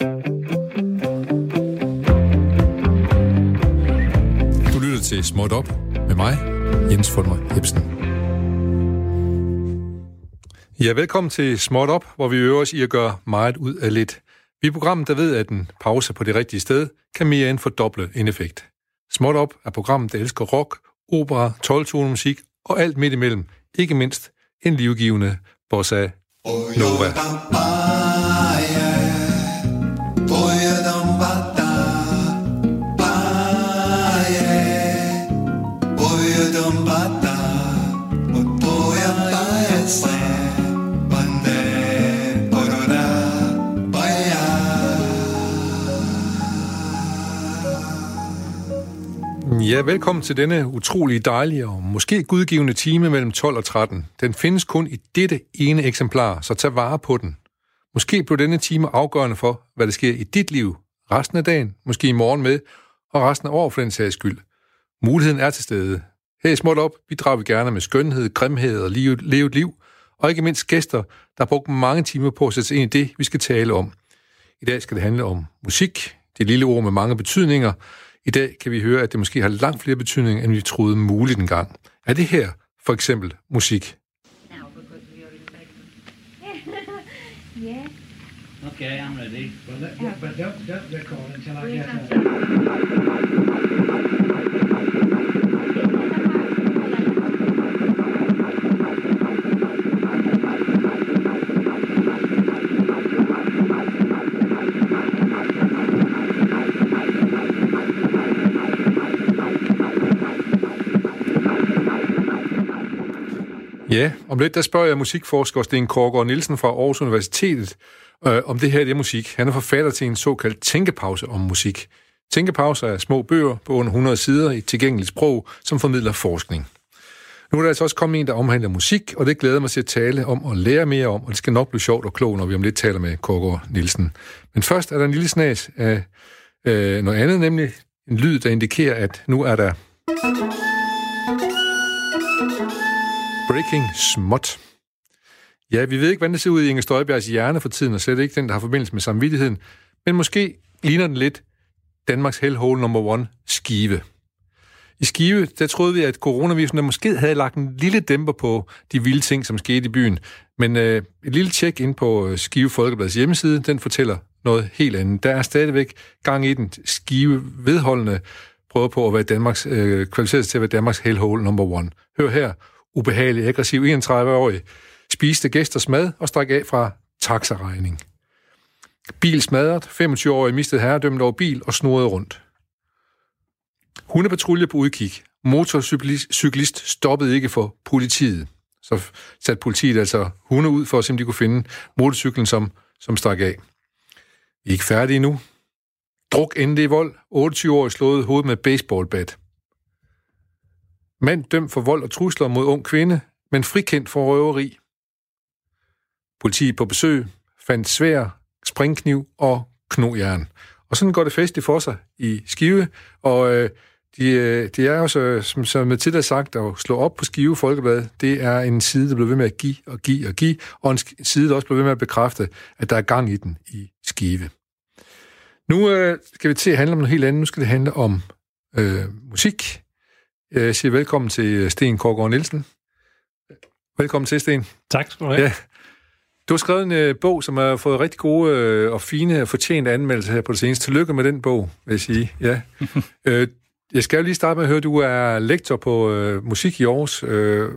Du lytter til Småt Op med mig, Jens Fulmer Jebsen. Ja, velkommen til Småt Op, hvor vi øver os i at gøre meget ud af lidt. Vi er programmet, der ved, at en pause på det rigtige sted kan mere end fordoble en effekt. Småt Op er programmet, der elsker rock, opera, 12 musik og alt midt imellem. Ikke mindst en livgivende bossa nova. Ja, velkommen til denne utrolig dejlige og måske gudgivende time mellem 12 og 13. Den findes kun i dette ene eksemplar, så tag vare på den. Måske bliver denne time afgørende for, hvad der sker i dit liv resten af dagen, måske i morgen med, og resten af året for den sags skyld. Muligheden er til stede. Her i Småt Op bidrager vi gerne med skønhed, grimhed og livet, levet liv, og ikke mindst gæster, der har brugt mange timer på at sætte sig ind i det, vi skal tale om. I dag skal det handle om musik, det lille ord med mange betydninger, i dag kan vi høre, at det måske har langt flere betydninger, end vi troede muligt engang. Er det her for eksempel musik? Yeah. Okay, I'm ready. Well, let, but don't, don't record until I get have Ja, om lidt der spørger jeg musikforsker Sten Korgård Nielsen fra Aarhus Universitetet, øh, om det her det er musik. Han er forfatter til en såkaldt tænkepause om musik. Tænkepauser er små bøger på under 100 sider i et tilgængeligt sprog, som formidler forskning. Nu er der altså også kommet en, der omhandler musik, og det glæder mig til at tale om og lære mere om, og det skal nok blive sjovt og klogt, når vi om lidt taler med Korgård Nielsen. Men først er der en lille snas af øh, noget andet, nemlig en lyd, der indikerer, at nu er der Breaking småt. Ja, vi ved ikke, hvordan det ser ud i Inger Støjbergs hjerne for tiden, og slet ikke den, der har forbindelse med samvittigheden. Men måske ligner den lidt Danmarks hellhole number one, Skive. I Skive, der troede vi, at coronavirusen måske havde lagt en lille dæmper på de vilde ting, som skete i byen. Men øh, et lille tjek ind på øh, Skive Folkebladets hjemmeside, den fortæller noget helt andet. Der er stadigvæk gang i den Skive vedholdende prøver på at være Danmarks, øh, kvalificeret til at være Danmarks hellhole number one. Hør her, ubehagelig, aggressiv 31-årig, spiste gæsters mad og stak af fra taxaregning. Bil smadret, 25-årig mistede herredømmet over bil og snurrede rundt. Hundepatrulje på udkig. Motorcyklist stoppede ikke for politiet. Så satte politiet altså hunde ud for at se, om de kunne finde motorcyklen, som, som stak af. Vi er ikke færdige nu. Druk endelig i vold. 28-årig slået hovedet med baseballbat. Mand dømt for vold og trusler mod ung kvinde, men frikendt for røveri. Politiet på besøg fandt svær, springkniv og knojern. Og sådan går det festligt for sig i Skive, og øh, de, øh, de er også, som, som jeg tidligere sagt, at slå op på Skive Folkeblad, det er en side, der bliver ved med at give og give og give, og en side, der også bliver ved med at bekræfte, at der er gang i den i Skive. Nu øh, skal vi til at handle om noget helt andet. Nu skal det handle om øh, musik. Jeg siger velkommen til Sten Korgård Nielsen. Velkommen til, Sten. Tak skal du have. Ja. Du har skrevet en øh, bog, som har fået rigtig gode øh, og fine og fortjente anmeldelser her på det seneste. Tillykke med den bog, vil jeg sige. Ja. øh, jeg skal jo lige starte med at høre, at du er lektor på øh, musik i Aarhus. Øh,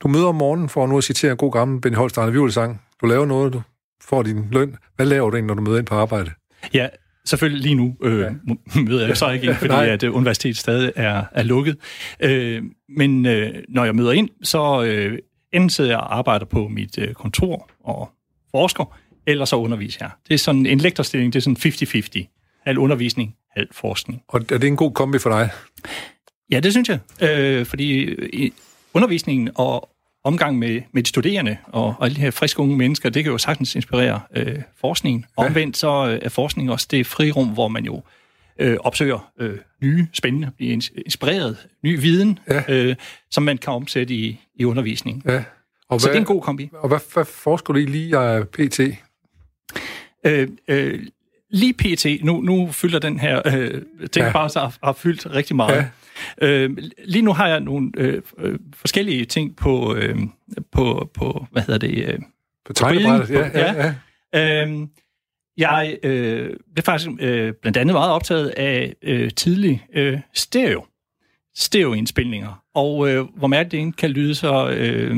du møder om morgenen for nu at citere en god gammel Benny Holstein sang. Du laver noget, du får din løn. Hvad laver du egentlig, når du møder ind på arbejde? Ja, selvfølgelig lige nu øh, ja. møder jeg så ikke ind, fordi at øh, universitetet stadig er, er lukket. Øh, men øh, når jeg møder ind, så øh, enten sidder jeg og arbejder på mit øh, kontor og forsker, eller så underviser jeg. Det er sådan en lektorstilling, det er sådan 50-50. Al undervisning, al forskning. Og er det en god kombi for dig? Ja, det synes jeg. Øh, fordi undervisningen og omgang med, med de studerende og, og alle de her friske unge mennesker, det kan jo sagtens inspirere øh, forskningen. Ja. Omvendt så er forskning også det frirum, hvor man jo øh, opsøger øh, nye, spændende, bliver inspireret, ny viden, ja. øh, som man kan omsætte i, i undervisningen. Ja. Og så hvad, det er en god kombi. Og hvad, hvad forsker du i lige af PT? Øh, øh, lige pt. Nu, nu fylder den her øh, ting Ja. bare har, har fyldt rigtig meget. Ja. Øh, lige nu har jeg nogle øh, øh, forskellige ting på, øh, på, på hvad hedder det, øh, På tegnebrættet, ja, På- ja, ja. Øhm, jeg øh, er faktisk øh, blandt andet meget optaget af øh, tidlig øh, stereo. Stereoindspilninger. Og øh, hvor mærkeligt det egentlig kan lyde, så øh,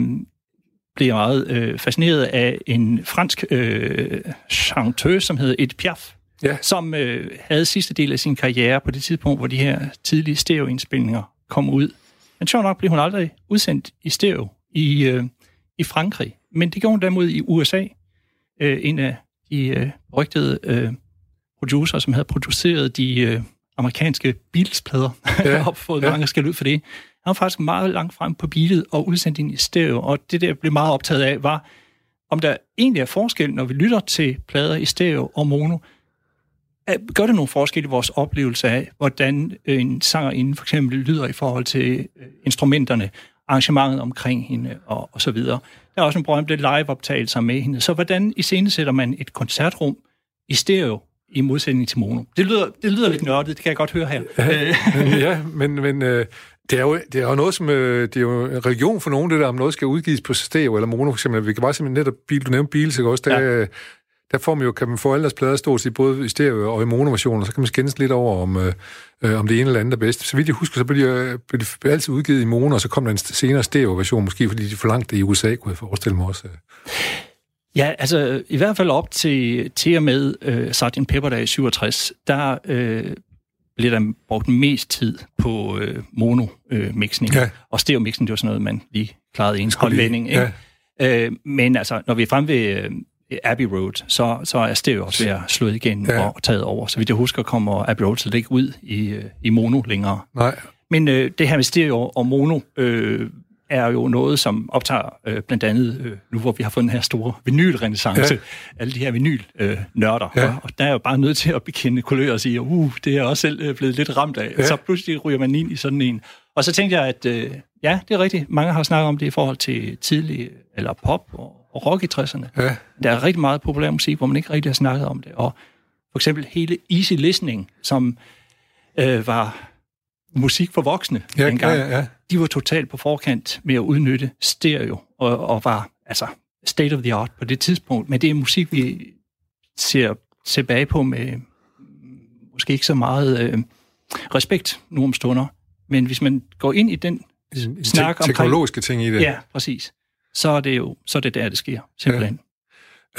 blev jeg meget øh, fascineret af en fransk øh, chanteuse, som hed Edith Piaf, Ja. som øh, havde sidste del af sin karriere på det tidspunkt, hvor de her tidlige stereoindspilninger kom ud. Men sjovt nok blev hun aldrig udsendt i stereo i, øh, i Frankrig. Men det gjorde hun derimod i USA. Øh, en af de øh, rygtede øh, producer, som havde produceret de øh, amerikanske Beatles-plader, Ja, og fået ja. mange skæld ud for det. Han var faktisk meget langt frem på beatet og udsendt ind i stereo, og det der blev meget optaget af, var, om der egentlig er forskel, når vi lytter til plader i stereo og mono. Gør det nogle forskel i vores oplevelse af, hvordan en sanger inden for eksempel lyder i forhold til øh, instrumenterne, arrangementet omkring hende og, og så videre. Der er også en berømte live-optagelser med hende. Så hvordan iscenesætter man et koncertrum i stereo i modsætning til mono? Det lyder, det lyder lidt nørdet, det kan jeg godt høre her. Øh, ja, men, men øh, det, er jo, det er jo noget, som... Det er jo en religion for nogen, det der, om noget skal udgives på stereo eller mono, for eksempel. Vi kan bare simpelthen netop... Bil, du nævnte Beatles, ikke også? Der, Ja. Ja. der får man jo, kan man få alle deres plader stort set både i stereo og i monoversioner, så kan man skændes lidt over, om, øh, øh, om det ene eller andet er bedst. Så vidt jeg husker, så blev de, øh, blev de altid udgivet i mono, og så kom der en senere stereo-version, måske fordi de forlangte det i USA, kunne jeg forestille mig også. Ja, altså i hvert fald op til, til og med øh, Sgt. Pepper i 67, der øh, blev der brugt mest tid på øh, mono-mixning. Ja. Og stereo-mixning, det var sådan noget, man lige klarede i en håndvending. Ikke? Øh, men altså, når vi er fremme ved øh, Abbey Road, så, så er stereo også ved at slået igen Ja. og taget over. Så vidt jeg husker, kommer Abbey Road slet ikke ud i, øh, i mono længere. Nej, Men øh, det her med stereo og mono øh, er jo noget, som optager øh, blandt andet, øh, nu hvor vi har fået den her store vinylrenaissance, Ja. alle de her vinyl-nørder. Ja. Ja. Og, og der er jo bare nødt til at bekende kulør og sige, uh, det er jeg også selv øh, blevet lidt ramt af. Ja. Så pludselig ryger man ind i sådan en. Og så tænkte jeg, at øh, ja, det er rigtigt. Mange har snakket om det i forhold til tidlig eller pop og, og rock i 60'erne. ja, Der er rigtig meget populær musik, hvor man ikke rigtig har snakket om det. Og for eksempel hele Easy Listening, som øh, var musik for voksne ja, dengang, ja, ja. de var totalt på forkant med at udnytte stereo, og, og var altså state of the art på det tidspunkt. Men det er musik, vi ser tilbage på med mm, måske ikke så meget øh, respekt nu om stunder. Men hvis man går ind i den En- en snak omkring... teknologiske ting i det. Ja, præcis. Så er det jo så er det der, det sker, simpelthen.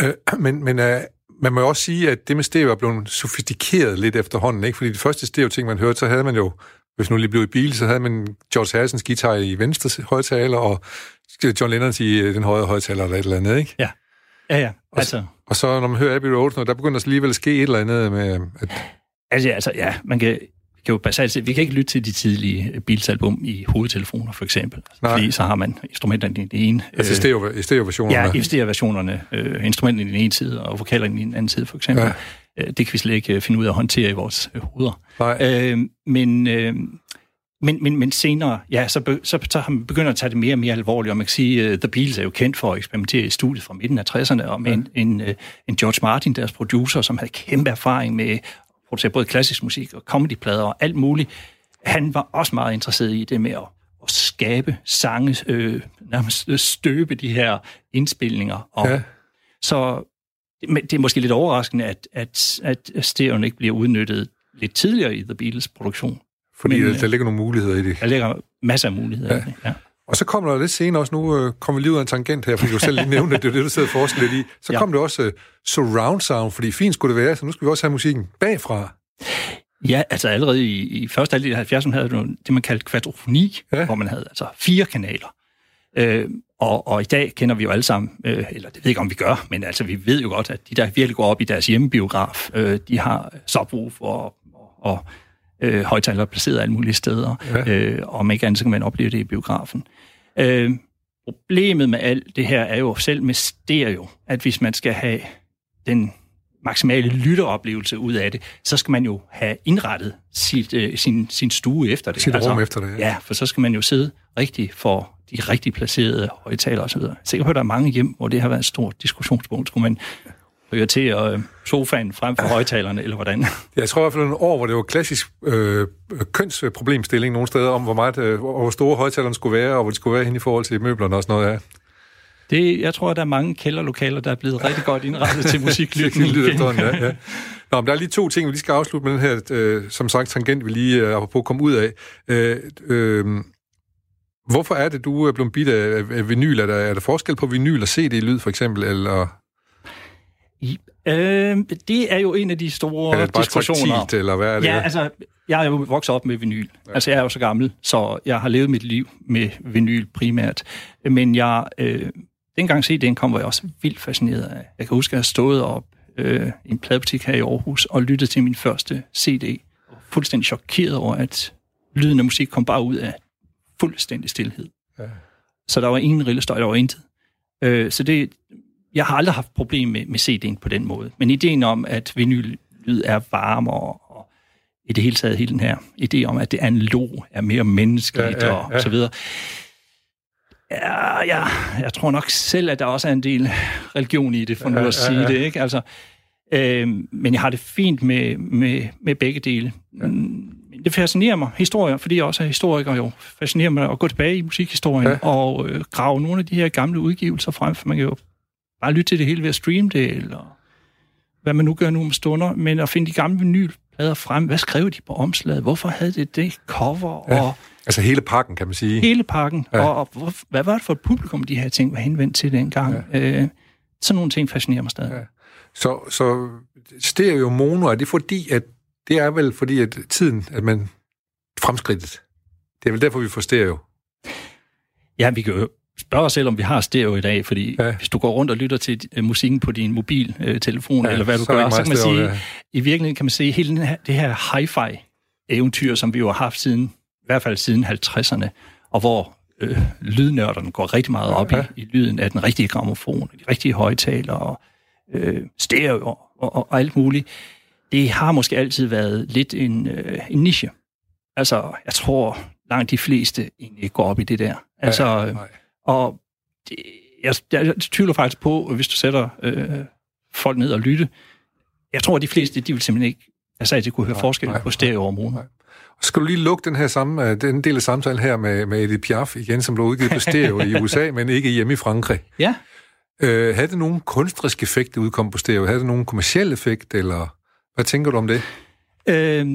Øh, men men øh, man må jo også sige, at det med stereo er blevet sofistikeret lidt efterhånden, ikke? Fordi det første stereo-ting, man hørte, så havde man jo, hvis nu lige blev i bil, så havde man George Harrisons guitar i venstre højtaler, og John Lennons i øh, den højre højtaler eller et eller andet, ikke? Ja, ja. Altså, Og så når man hører Abbey Road, der begynder der alligevel at ske et eller andet med... At, altså, altså ja, man kan jo basalt set, vi kan ikke lytte til de tidlige Beatles-album i hovedtelefoner, for eksempel. Nej. Fordi så har man instrumenterne i det ene. altså stereo, i stereo-versionerne. Ja, stereo-versionerne, øh, instrumenterne i den ene side, og vokalerne i den anden side, for eksempel. Ja. Ja. Det kan vi slet ikke øh, finde ud af at håndtere i vores øh, hoveder. Nej. Øh, men, øh, men, men, men senere, ja, så, be, så, så har man begyndt at tage det mere og mere alvorligt, og man kan sige, uh, The Beatles er jo kendt for at eksperimentere i studiet fra midten af 60'erne, og med ja. en, en, øh, en George Martin, deres producer, som havde kæmpe erfaring med at producere både klassisk musik og comedyplader og alt muligt. Han var også meget interesseret i det med at, at skabe sange, øh, nærmest støbe de her indspilninger. Og, Ja. Så men det er måske lidt overraskende, at, at, at stereoen ikke bliver udnyttet lidt tidligere i The Beatles produktion. Fordi men, der, øh, der ligger nogle muligheder i det. Der ligger masser af muligheder ja. i det. Ja. Og så kommer der lidt senere også, nu øh, kommer vi lige ud af en tangent her, fordi du selv lige nævnte, det er det, du sidder og lidt i. Så Ja. kom det også øh, surround sound, fordi fint skulle det være, så nu skal vi også have musikken bagfra. ja, altså allerede i, i første halvdel af 70'erne havde du det, man kaldte kvadrofoni, Ja. hvor man havde altså fire kanaler. Øh, og, og i dag kender vi jo alle sammen, øh, eller det ved jeg ikke, om vi gør, men altså vi ved jo godt, at de, der virkelig går op i deres hjemmebiograf, øh, de har subwoof og, og, og øh, højtalere placeret alle mulige steder, Ja. øh, og om ikke andet, så kan man opleve det i biografen. Øh, problemet med alt det her er jo selv med stereo, at hvis man skal have den maksimale lytteoplevelse ud af det, så skal man jo have indrettet sit, øh, sin, sin stue efter det. Sit rum efter det, ja. Ja, for så skal man jo sidde rigtig for de rigtig placerede højtalere osv. Jeg er sikker på, at der er mange hjem, hvor det har været et stort diskussionspunkt. Skulle man prioritere øh, sofaen frem for højtalerne, eller hvordan? Jeg tror i hvert fald nogle år, hvor det var klassisk øh, kønsproblemstilling nogle steder, om hvor, meget, øh, hvor store højtalerne skulle være, og hvor de skulle være hen i forhold til møblerne og sådan noget. Ja. Det, jeg tror, der er mange kælderlokaler, der er blevet rigtig godt indrettet til musiklytning. ja, ja. Nå, men der er lige to ting, vi lige skal afslutte med den her, øh, som sagt, tangent, vi lige øh, apropos komme ud af. Øh, øh, hvorfor er det, du er blevet bidt af, af vinyl? Er der, er der forskel på vinyl og CD-lyd, for eksempel, eller I- Øh, det er jo en af de store er det bare diskussioner. taktilt, eller hvad er det? Ja, altså, jeg er jo vokset op med vinyl. Ja. Altså, jeg er jo så gammel, så jeg har levet mit liv med vinyl primært. Men jeg, øh, dengang CD'en kom, var jeg også vildt fascineret af. Jeg kan huske, at jeg stod op øh, i en pladebutik her i Aarhus og lyttede til min første CD. Var fuldstændig chokeret over, at lyden af musik kom bare ud af fuldstændig stillhed. Ja. Så der var ingen rillestøj, der var intet. Øh, så det, jeg har aldrig haft problem med, med CD'en på den måde. Men ideen om, at vinyllyd er varmere, og i det hele taget hele den her idé om, at det analog er mere menneskeligt Ja, ja, og ja. så videre. Ja, ja, jeg tror nok selv, at der også er en del religion i det, for nu Ja, at sige ja. det. Ikke? Altså, øh, men jeg har det fint med, med, med begge dele. Ja. Det fascinerer mig, historier, fordi jeg også er historiker jo, fascinerer mig at gå tilbage i musikhistorien ja. og øh, grave nogle af de her gamle udgivelser frem, for man kan jo bare lytte til det hele ved at streame det, eller hvad man nu gør nu om stunder, men at finde de gamle vinylplader frem. Hvad skrev de på omslaget? Hvorfor havde det det cover? Ja. Og Altså hele pakken, kan man sige. hele pakken. Ja. Og, og hvor, hvad var det for et publikum, de her ting var henvendt til dengang? Ja. Øh, sådan nogle ting fascinerer mig stadig. Ja. Så, så stereo mono, er det fordi, at det er vel fordi, at tiden, at man fremskridtet. Det er vel derfor, vi får stereo. ja, vi kan jo spørge os selv, om vi har stereo i dag, fordi Ja. hvis du går rundt og lytter til øh, musikken på din mobiltelefon, Ja, ja, eller hvad du så gør, så kan man stereo, sige, ja. i virkeligheden kan man se hele den her, det her hi-fi-eventyr, som vi jo har haft siden, i hvert fald siden 50'erne, og hvor øh, lydnørderne går rigtig meget op Ja. i, i lyden af den rigtige gramofon, de rigtige højtalere, og øh, stereo og, og, og alt muligt. Det har måske altid været lidt en, øh, en niche. Altså, jeg tror langt de fleste egentlig ikke går op i det der. Altså, Ja, øh, nej. Og det, jeg, jeg, jeg tvivler faktisk på, hvis du sætter øh, folk ned og lytte, jeg tror, at de fleste, de vil simpelthen ikke altså, at de kunne høre Nej, forskel nej, på stereo og mono. nej. Skal du lige lukke den her samme, øh, den del af samtalen her med, med Edith Piaf igen, som blev udgivet på stereo i USA, men ikke hjemme i Frankrig. Ja, Øh, havde det nogen kunstrisk effekt, det udkom på stereo? Havde det nogen kommersiel effekt, eller hvad tænker du om det? øh,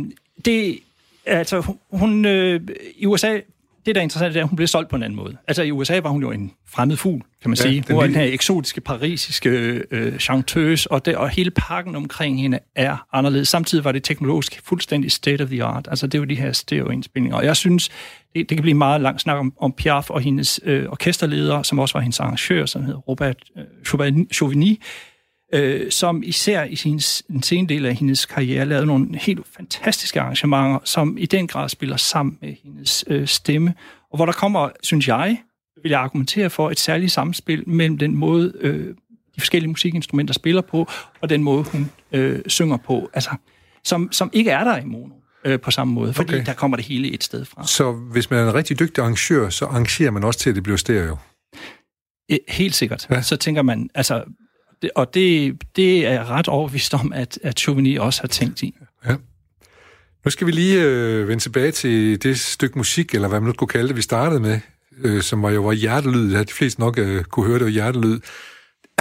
det, altså, hun- hun, øh, i USA, det der er interessant, det er, at hun blev solgt på en anden måde. Altså, i USA var hun jo en fremmed fugl, kan man Ja, sige. Hun var den her eksotiske, parisiske øh, chanteuse, og, det, og hele pakken omkring hende er anderledes. Samtidig var det teknologisk fuldstændig state of the art. Altså, det var de her stereoindspilninger. Og jeg synes, det, det kan blive meget langt snak om, om Piaf og hendes øh, orkesterleder, som også var hendes arrangør, som hedder Robert øh, Chauvigny, øh, som især i sin, den sene del af hendes karriere lavede nogle helt fantastiske arrangementer, som i den grad spiller sammen med hendes øh, stemme, og hvor der kommer, synes jeg, vil jeg argumentere for et særligt samspil mellem den måde, øh, de forskellige musikinstrumenter spiller på, og den måde, hun øh, synger på, altså, som, som ikke er der i mono øh, på samme måde, fordi Okay. der kommer det hele et sted fra. Så hvis man er en rigtig dygtig arrangør, så arrangerer man også til, at det bliver stereo. Eh, Helt sikkert. Ja. Så tænker man, altså, det, og det, det er jeg ret overbevist om, at, at Chauvigny også har tænkt i. Ja. Nu skal vi lige øh, vende tilbage til det stykke musik, eller hvad man nu skulle kalde det, vi startede med, øh, som var jo var hjertelyd. Ja, de fleste nok øh, kunne høre, det var hjertelyd.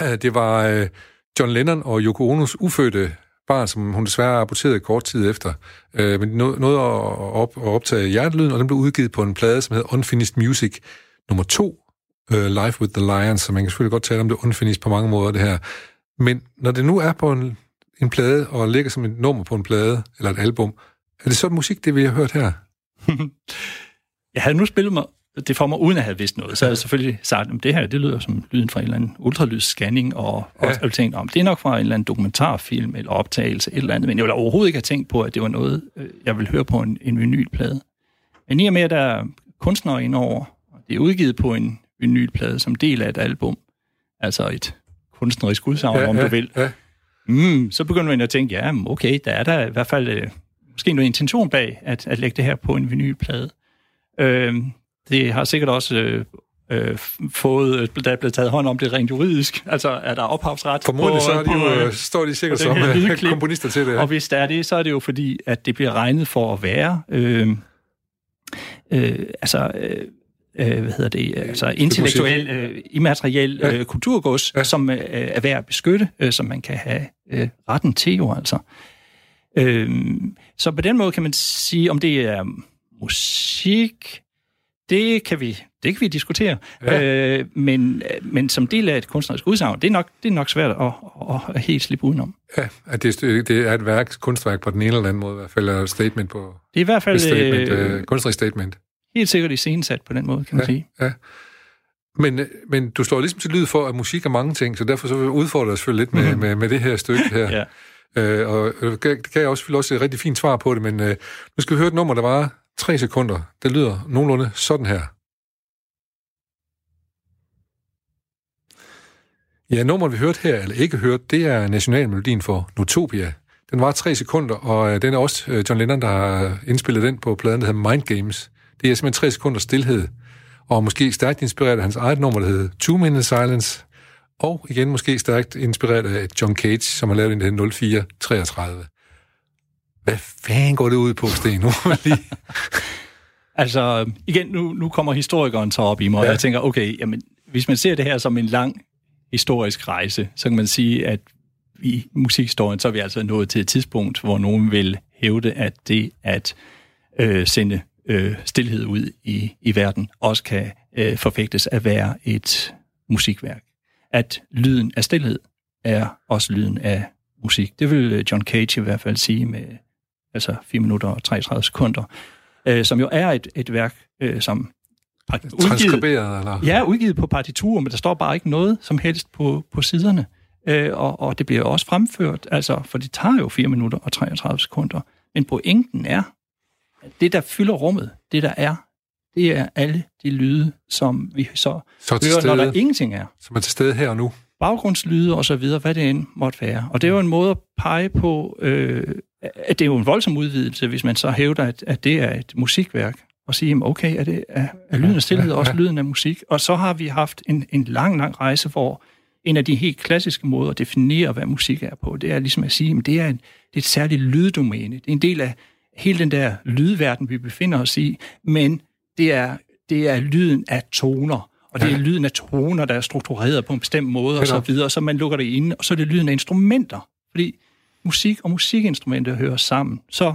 Det var øh, John Lennon og Yoko Onos ufødte barn, som hun desværre aborterede kort tid efter. Øh, men de nåede at, op, at optage hjertelyden, og den blev udgivet på en plade, som hedder Unfinished Music nummer 2, øh, Live with the Lions, så man kan selvfølgelig godt tale om det unfinished på mange måder, det her. Men når det nu er på en, en plade, og ligger som et nummer på en plade, eller et album, er det så musik, det vi har hørt her? Jeg havde nu spillet mig det for mig, uden at have vidst noget, så jeg selvfølgelig sagt, at det her, det lyder som lyden fra en eller anden ultralydsscanning, og, og Ja. ja. jeg tænkte, om det er nok fra en eller anden dokumentarfilm eller optagelse, et eller andet, men jeg ville overhovedet ikke have tænkt på, at det var noget, øh, jeg ville høre på en, en vinylplade. Men i og med, at der er kunstnere indover, og det er udgivet på en vinylplade som del af et album, altså et kunstnerisk udsagn, ja, om ja, du vil, Ja. Mm, så begynder man at tænke, ja, men okay, der er der i hvert fald øh, måske noget intention bag at, at lægge det her på en vinylplade. Øh, det har sikkert også øh, øh, fået, øh, der er blevet taget hånd om det rent juridisk. Altså, er der ophavsret Formodentlig så er de på, jo, øh, øh, står de sikkert på som øh, komponister til det. Og hvis der er det, så er det jo fordi, at det bliver regnet for at være... Øh, øh, altså... Øh, øh, hvad hedder det, altså intellektuel, øh, immateriel Ja. øh, kulturgods, Ja. som øh, er værd at beskytte, øh, som man kan have øh, retten til jo altså. Øhm, så på den måde kan man sige, om det er musik, det kan vi, det kan vi diskutere. Ja. Øh, men, men som del af et kunstnerisk udsagn, det er nok, det er nok svært at, at, at helt slippe udenom. Ja, at det, det er et værk, kunstværk på den ene eller anden måde, i hvert fald er et statement på Det er i hvert et fald statement, øh, øh, kunstnerisk statement. Helt sikkert iscenesat på den måde, kan man sige. Ja. Men, men du slår ligesom til lyd for, at musik er mange ting, så derfor så udfordrer jeg selvfølgelig lidt med, med, med det her stykke her. Ja. Øh, og øh, det gav jeg også, også et rigtig fint svar på det, men øh, nu skal vi høre et nummer, der var tre sekunder. Det lyder nogenlunde sådan her. Ja, nummeret vi hørte her, eller ikke hørt, det er nationalmelodien for Notopia. Den var tre sekunder, og øh, den er også øh, John Lennon, der har indspillet den på pladen, der hedder Mind Games. Det er simpelthen tre sekunder stillhed, og måske stærkt inspireret af hans eget nummer, der hedder Two Minutes Silence, og igen måske stærkt inspireret af John Cage, som har lavet den der 0433. Hvad fanden går det ud på, Sten? Altså, igen, nu, nu kommer historikeren så op i mig, og Ja. jeg tænker, okay, jamen, hvis man ser det her som en lang historisk rejse, så kan man sige, at i musikhistorien, så er vi altså nået til et tidspunkt, hvor nogen vil hævde, at det at øh, sende øh, stillhed ud i, i verden også kan øh, forfægtes at være et musikværk. At lyden af stillhed er også lyden af musik. Det vil øh, John Cage i hvert fald sige med altså 4 minutter og 33 sekunder, øh, som jo er et, et værk, øh, som har udgivet, eller? Ja, udgivet på partitur, men der står bare ikke noget som helst på, på siderne. Øh, og, og det bliver også fremført, altså, for det tager jo 4 minutter og 33 sekunder. Men pointen er, det, der fylder rummet, det der er, det er alle de lyde, som vi så Så hører, når der stede, ingenting er. som er til stede her og nu. Baggrundslyde og så videre, hvad det end måtte være. Og det er jo en måde at pege på, øh, at det er jo en voldsom udvidelse, hvis man så hævder, at, at det er et musikværk. Og sige, okay, er, det, er, er lyden af stillhed også lyden af musik? Og så har vi haft en, en lang, lang rejse, hvor en af de helt klassiske måder at definere, hvad musik er på, det er ligesom at sige, at det er, en, det er et særligt lyddomæne. Det er en del af hele den der lydverden, vi befinder os i, men det er, det er lyden af toner, og det er lyden af toner, der er struktureret på en bestemt måde, og så videre, så man lukker det inde, og så er det lyden af instrumenter, fordi musik og musikinstrumenter hører sammen. Så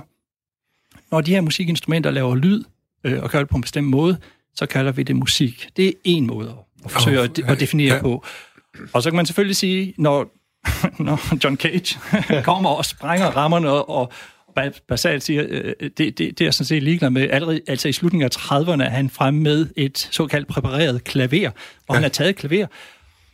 når de her musikinstrumenter laver lyd, øh, og gør det på en bestemt måde, så kalder vi det musik. Det er en måde at forsøge Åh, at, ja, at definere ja. på. Og så kan man selvfølgelig sige, når, når John Cage kommer og sprænger rammerne og, og basalt siger, øh, det, det, det er jeg sådan set ligeglad med. Allerede, altså i slutningen af 30'erne er han fremme med et såkaldt præpareret klaver, hvor ja. han har taget et klaver,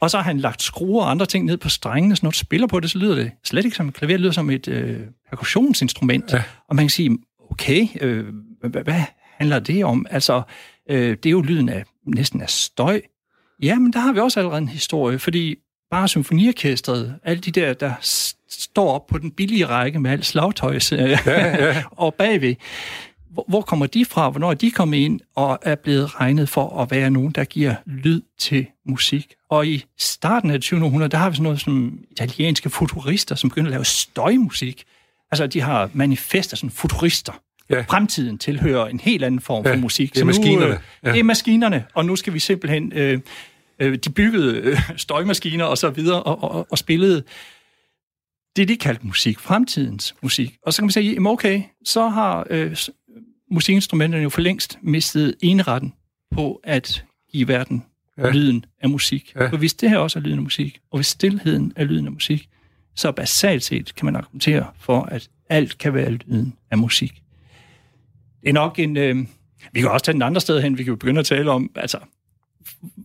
og så har han lagt skruer og andre ting ned på strengene, så når du spiller på det, så lyder det slet ikke som et klaver, det lyder som et øh, perkussionsinstrument. Ja. Og man kan sige, okay, øh, hvad, hvad handler det om? Altså, øh, det er jo lyden af næsten af støj. Ja, men der har vi også allerede en historie, fordi bare symfoniorkestret, alle de der, der står op på den billige række med alt slagtøjs ja, ja. og bagved, hvor, kommer de fra? Hvornår er de kommet ind og er blevet regnet for at være nogen, der giver lyd til musik? Og i starten af det 20. århundrede, der har vi sådan noget som italienske futurister, som begynder at lave støjmusik. Altså, de har manifester, sådan futurister. Ja. Fremtiden tilhører en helt anden form for Ja, musik. det er nu, maskinerne. øh, Ja. Det er maskinerne, og nu skal vi simpelthen... Øh, øh, de byggede øh, støjmaskiner og så videre, og, og, og spillede det, de kaldte musik, fremtidens musik. Og så kan man sige, jamen okay, så har øh, musikinstrumenterne jo for længst mistet eneretten på at give verden Ja. lyden af musik. Ja. For hvis det her også er lyden af musik, og hvis stillheden er lyden af musik, så basalt set kan man argumentere for, at alt kan være lyden af musik. Det er nok en... Øh, vi kan også tage den andre sted hen. Vi kan jo begynde at tale om, altså,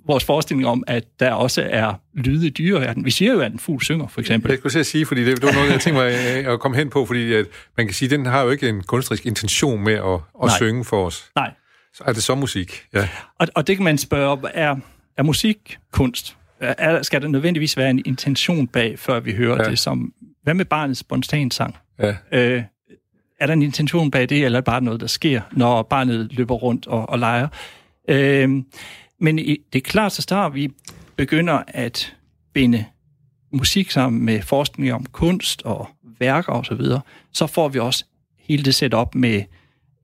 vores forestilling om, at der også er lyde i dyreverden. Vi siger jo, at en fugl synger, for eksempel. Jeg skulle sige, fordi det, det var noget, jeg tænkte mig øh, at komme hen på, fordi at man kan sige, at den har jo ikke en kunstnerisk intention med at, at Nej. synge for os. Nej. Så er det så musik? Ja. Og, og det kan man spørge, er, er musik kunst? Er, skal der nødvendigvis være en intention bag, før vi hører Ja. det som... Hvad med barnets spontan sang? ja. Øh, er der en intention bag det, eller er det bare noget, der sker, når barnet løber rundt og, og leger? Øh, Men i, det er klart, så snart vi begynder at binde musik sammen med forskning om kunst og værker osv., så, videre, så får vi også hele det set op med,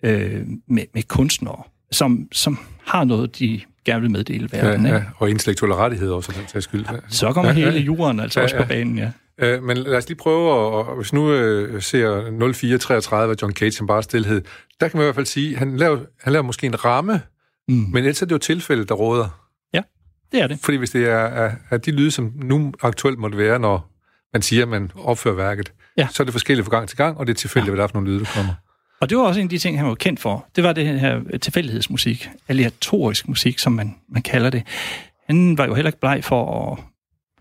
øh, med, med kunstnere, som, som har noget, de gerne vil meddele verden. Ja, ja, og intellektuelle rettigheder også, for den skyld. Ja. Så kommer Ja, hele jorden altså Ja, også på banen, ja. Øh, men lad os lige prøve, at, hvis nu øh, ser 0433 af John Cage som bare stillhed, der kan man i hvert fald sige, han laver, han laver måske en ramme, Mm. men ellers er det jo tilfældet, der råder. Det er det. Fordi hvis det er, er, er de lyde, som nu aktuelt måtte være, når man siger, at man opfører værket, Ja. så er det forskelligt fra gang til gang, og det er tilfældigt, hvad der er for nogle lyde, der kommer. Og det var også en af de ting, han var kendt for. Det var det her tilfældighedsmusik, aleatorisk musik, som man, man kalder det. Han var jo heller ikke bleg for at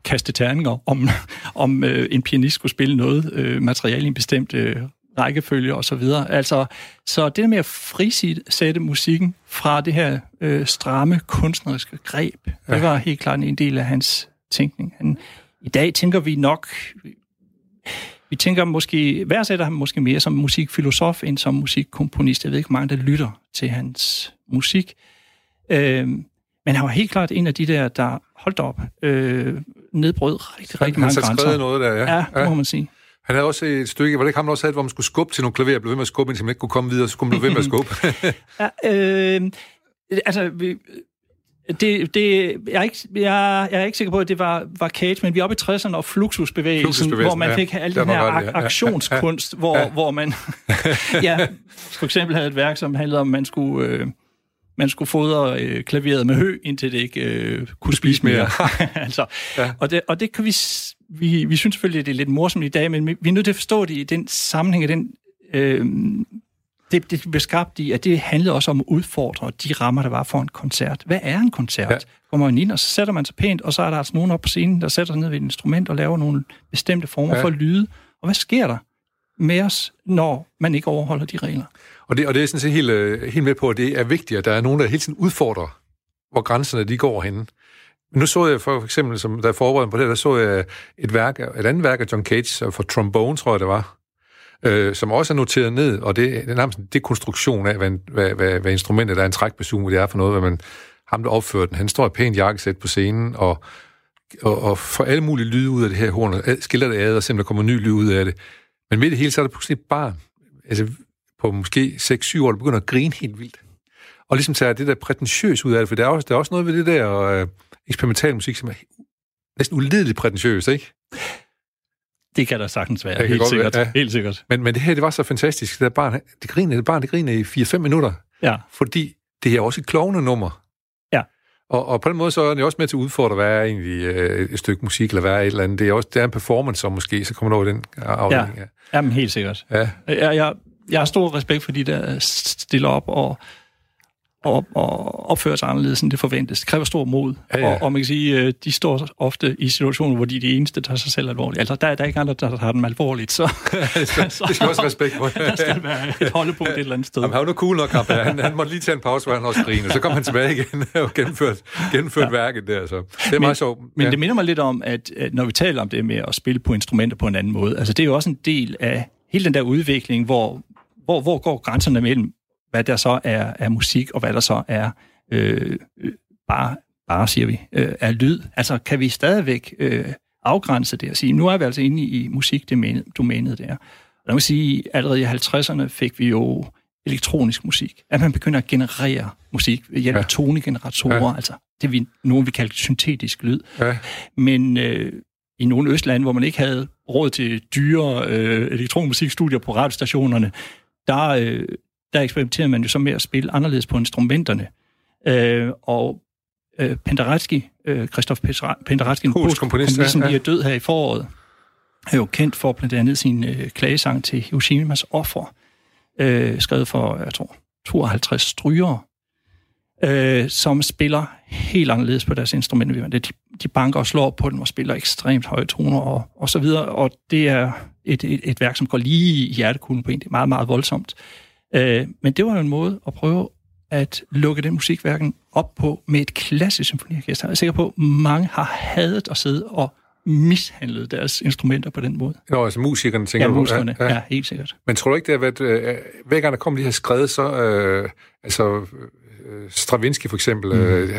kaste terninger, om, om øh, en pianist skulle spille noget øh, materiale i en bestemt øh, rækkefølge og så videre. Altså, så det med at frisætte musikken fra det her øh, stramme kunstneriske greb, ja. det var helt klart en del af hans tænkning. Han, I dag tænker vi nok, vi tænker måske, værdsætter ham måske mere som musikfilosof end som musikkomponist. Jeg ved ikke, hvor mange der lytter til hans musik. Øh, men han var helt klart en af de der, der holdt op, øh, nedbrød rigtig, rigtig Han mange har grænser. skrevet noget der, ja. Ja, det må man sige. Han havde også et stykke, var det ikke ham, der også havde, hvor man skulle skubbe til nogle klaver, blev ved med at skubbe, indtil man ikke kunne komme videre, så skulle man blive ved med at skubbe. Ja, øh, altså, vi, det, det, jeg, er ikke, jeg, jeg er ikke sikker på, at det var, var Cage, men vi er oppe i 60'erne og Fluxusbevægelsen, Fluxusbevægelsen, hvor man ja. fik al den her ja, ak- ja, ja, aktionskunst, hvor, ja. hvor man ja, for eksempel havde et værk, som handlede om, at man skulle... Øh, man skulle fodre øh, klaveret med hø, indtil det ikke øh, kunne spise mere. altså, Ja. og, det, og det kan vi, vi... Vi synes selvfølgelig, at det er lidt morsomt i dag, men vi er nødt til at forstå det i den sammenhæng den... Øh, det, det blev skabt i, at det handlede også om at udfordre de rammer, der var for en koncert. Hvad er en koncert? Ja. Kommer man ind, og så sætter man sig pænt, og så er der altså nogen op på scenen, der sætter sig ned ved et instrument og laver nogle bestemte former Ja. ja. for lyde. Og hvad sker der med os, når man ikke overholder de regler? Og det, og det er jeg sådan set helt, øh, helt med på, at det er vigtigt, at der er nogen, der hele tiden udfordrer, hvor grænserne de går henne. Nu så jeg for eksempel, som der forberedte på det, der så jeg et, værk, et andet værk af John Cage øh, for trombone, tror jeg det var, øh, som også er noteret ned, og det, det er nærmest en dekonstruktion af, hvad, hvad, hvad, hvad instrumentet er, en trækbasun, det er for noget, hvad man, ham der opfører den, han står i pænt jakkesæt på scenen, og, og, og får alle mulige lyde ud af det her horn, og skiller det ad, og simpelthen kommer ny lyd ud af det. Men midt i det hele, så er der pludselig et barn, altså på måske 6-7 år, der begynder at grine helt vildt. Og ligesom tager det der prætentiøs ud af det, for der er også, der er også noget ved det der øh, eksperimental musik, som er næsten ulideligt prætentiøst, ikke? Det kan der sagtens være, helt sikkert. være, ja. Helt sikkert. Men, men det her, det var så fantastisk. Det der barn, det griner, det barn, det griner i 4-5 minutter, Ja. fordi det er også et klovne nummer. Ja. Og, og på den måde, så er det også med til at udfordre, hvad er egentlig øh, et stykke musik, eller hvad er et eller andet. Det er også det er en performance, som måske, så kommer man over den afdeling. Ja. Jamen, helt sikkert. ja. Jeg, jeg, jeg har stor respekt for de, der stiller op og, og, og opfører sig anderledes, end det forventes. Det kræver stor mod. Ja, ja. Og, og man kan sige, øh, de står ofte i situationer, hvor de er de eneste, der tager sig selv alvorligt. Altså, der, der er ikke andre, der tager dem alvorligt, så det, skal, det skal også respekt for. der skal være et holdepunkt et eller andet sted. Jamen, han var nu cool nok, ham. Han, han måtte lige tage en pause, hvor han også grine, så kom han tilbage igen og gennemført, gennemført ja. værket der. Så. Det er meget sjovt. Men ja. det minder mig lidt om, at, at når vi taler om det med at spille på instrumenter på en anden måde, altså det er jo også en del af hele den der udvikling, hvor, hvor, hvor går grænserne mellem, hvad der så er, er musik, og hvad der så er øh, bare, bare, siger vi, øh, er lyd. Altså kan vi stadigvæk øh, afgrænse det og sige, nu er vi altså inde i musikdomænet der. Og der må sige, allerede i 50'erne fik vi jo elektronisk musik. At man begynder at generere musik ved hjælp af Ja. tonegeneratorer, ja. altså det vi nogen vil kalde syntetisk lyd. Ja. Men øh, i nogle østlande, hvor man ikke havde råd til dyre øh, elektronmusikstudier på radiostationerne, der, øh, der eksperimenterede man jo så med at spille anderledes på instrumenterne. Øh, og øh, Penderecki, øh, Christoph Penderecki, en Polsk komponist, ja. lige er død her i foråret, er jo kendt for blandt andet sin øh, klagesang til Hiroshimas offer, øh, skrevet for, jeg tror, 52 strygere, øh, som spiller helt anderledes på deres instrumenter. De, de banker og slår på dem og spiller ekstremt høje toner og, og så videre, og det er et, et, et værk, som går lige i hjertekuglen på en. Det er meget, meget voldsomt. Øh, men det var jo en måde at prøve at lukke den musikværken op på med et klassisk symfoniorkester. Jeg er sikker på, at mange har hadet at sidde og mishandlet deres instrumenter på den måde. Nå, altså musikerne tænker Ja, du musikerne. Ja, ja, helt sikkert. Men tror du ikke, det har været... Øh, hver gang der kommer de her skred, så... Øh, altså, Stravinsky for eksempel, mm. øh, i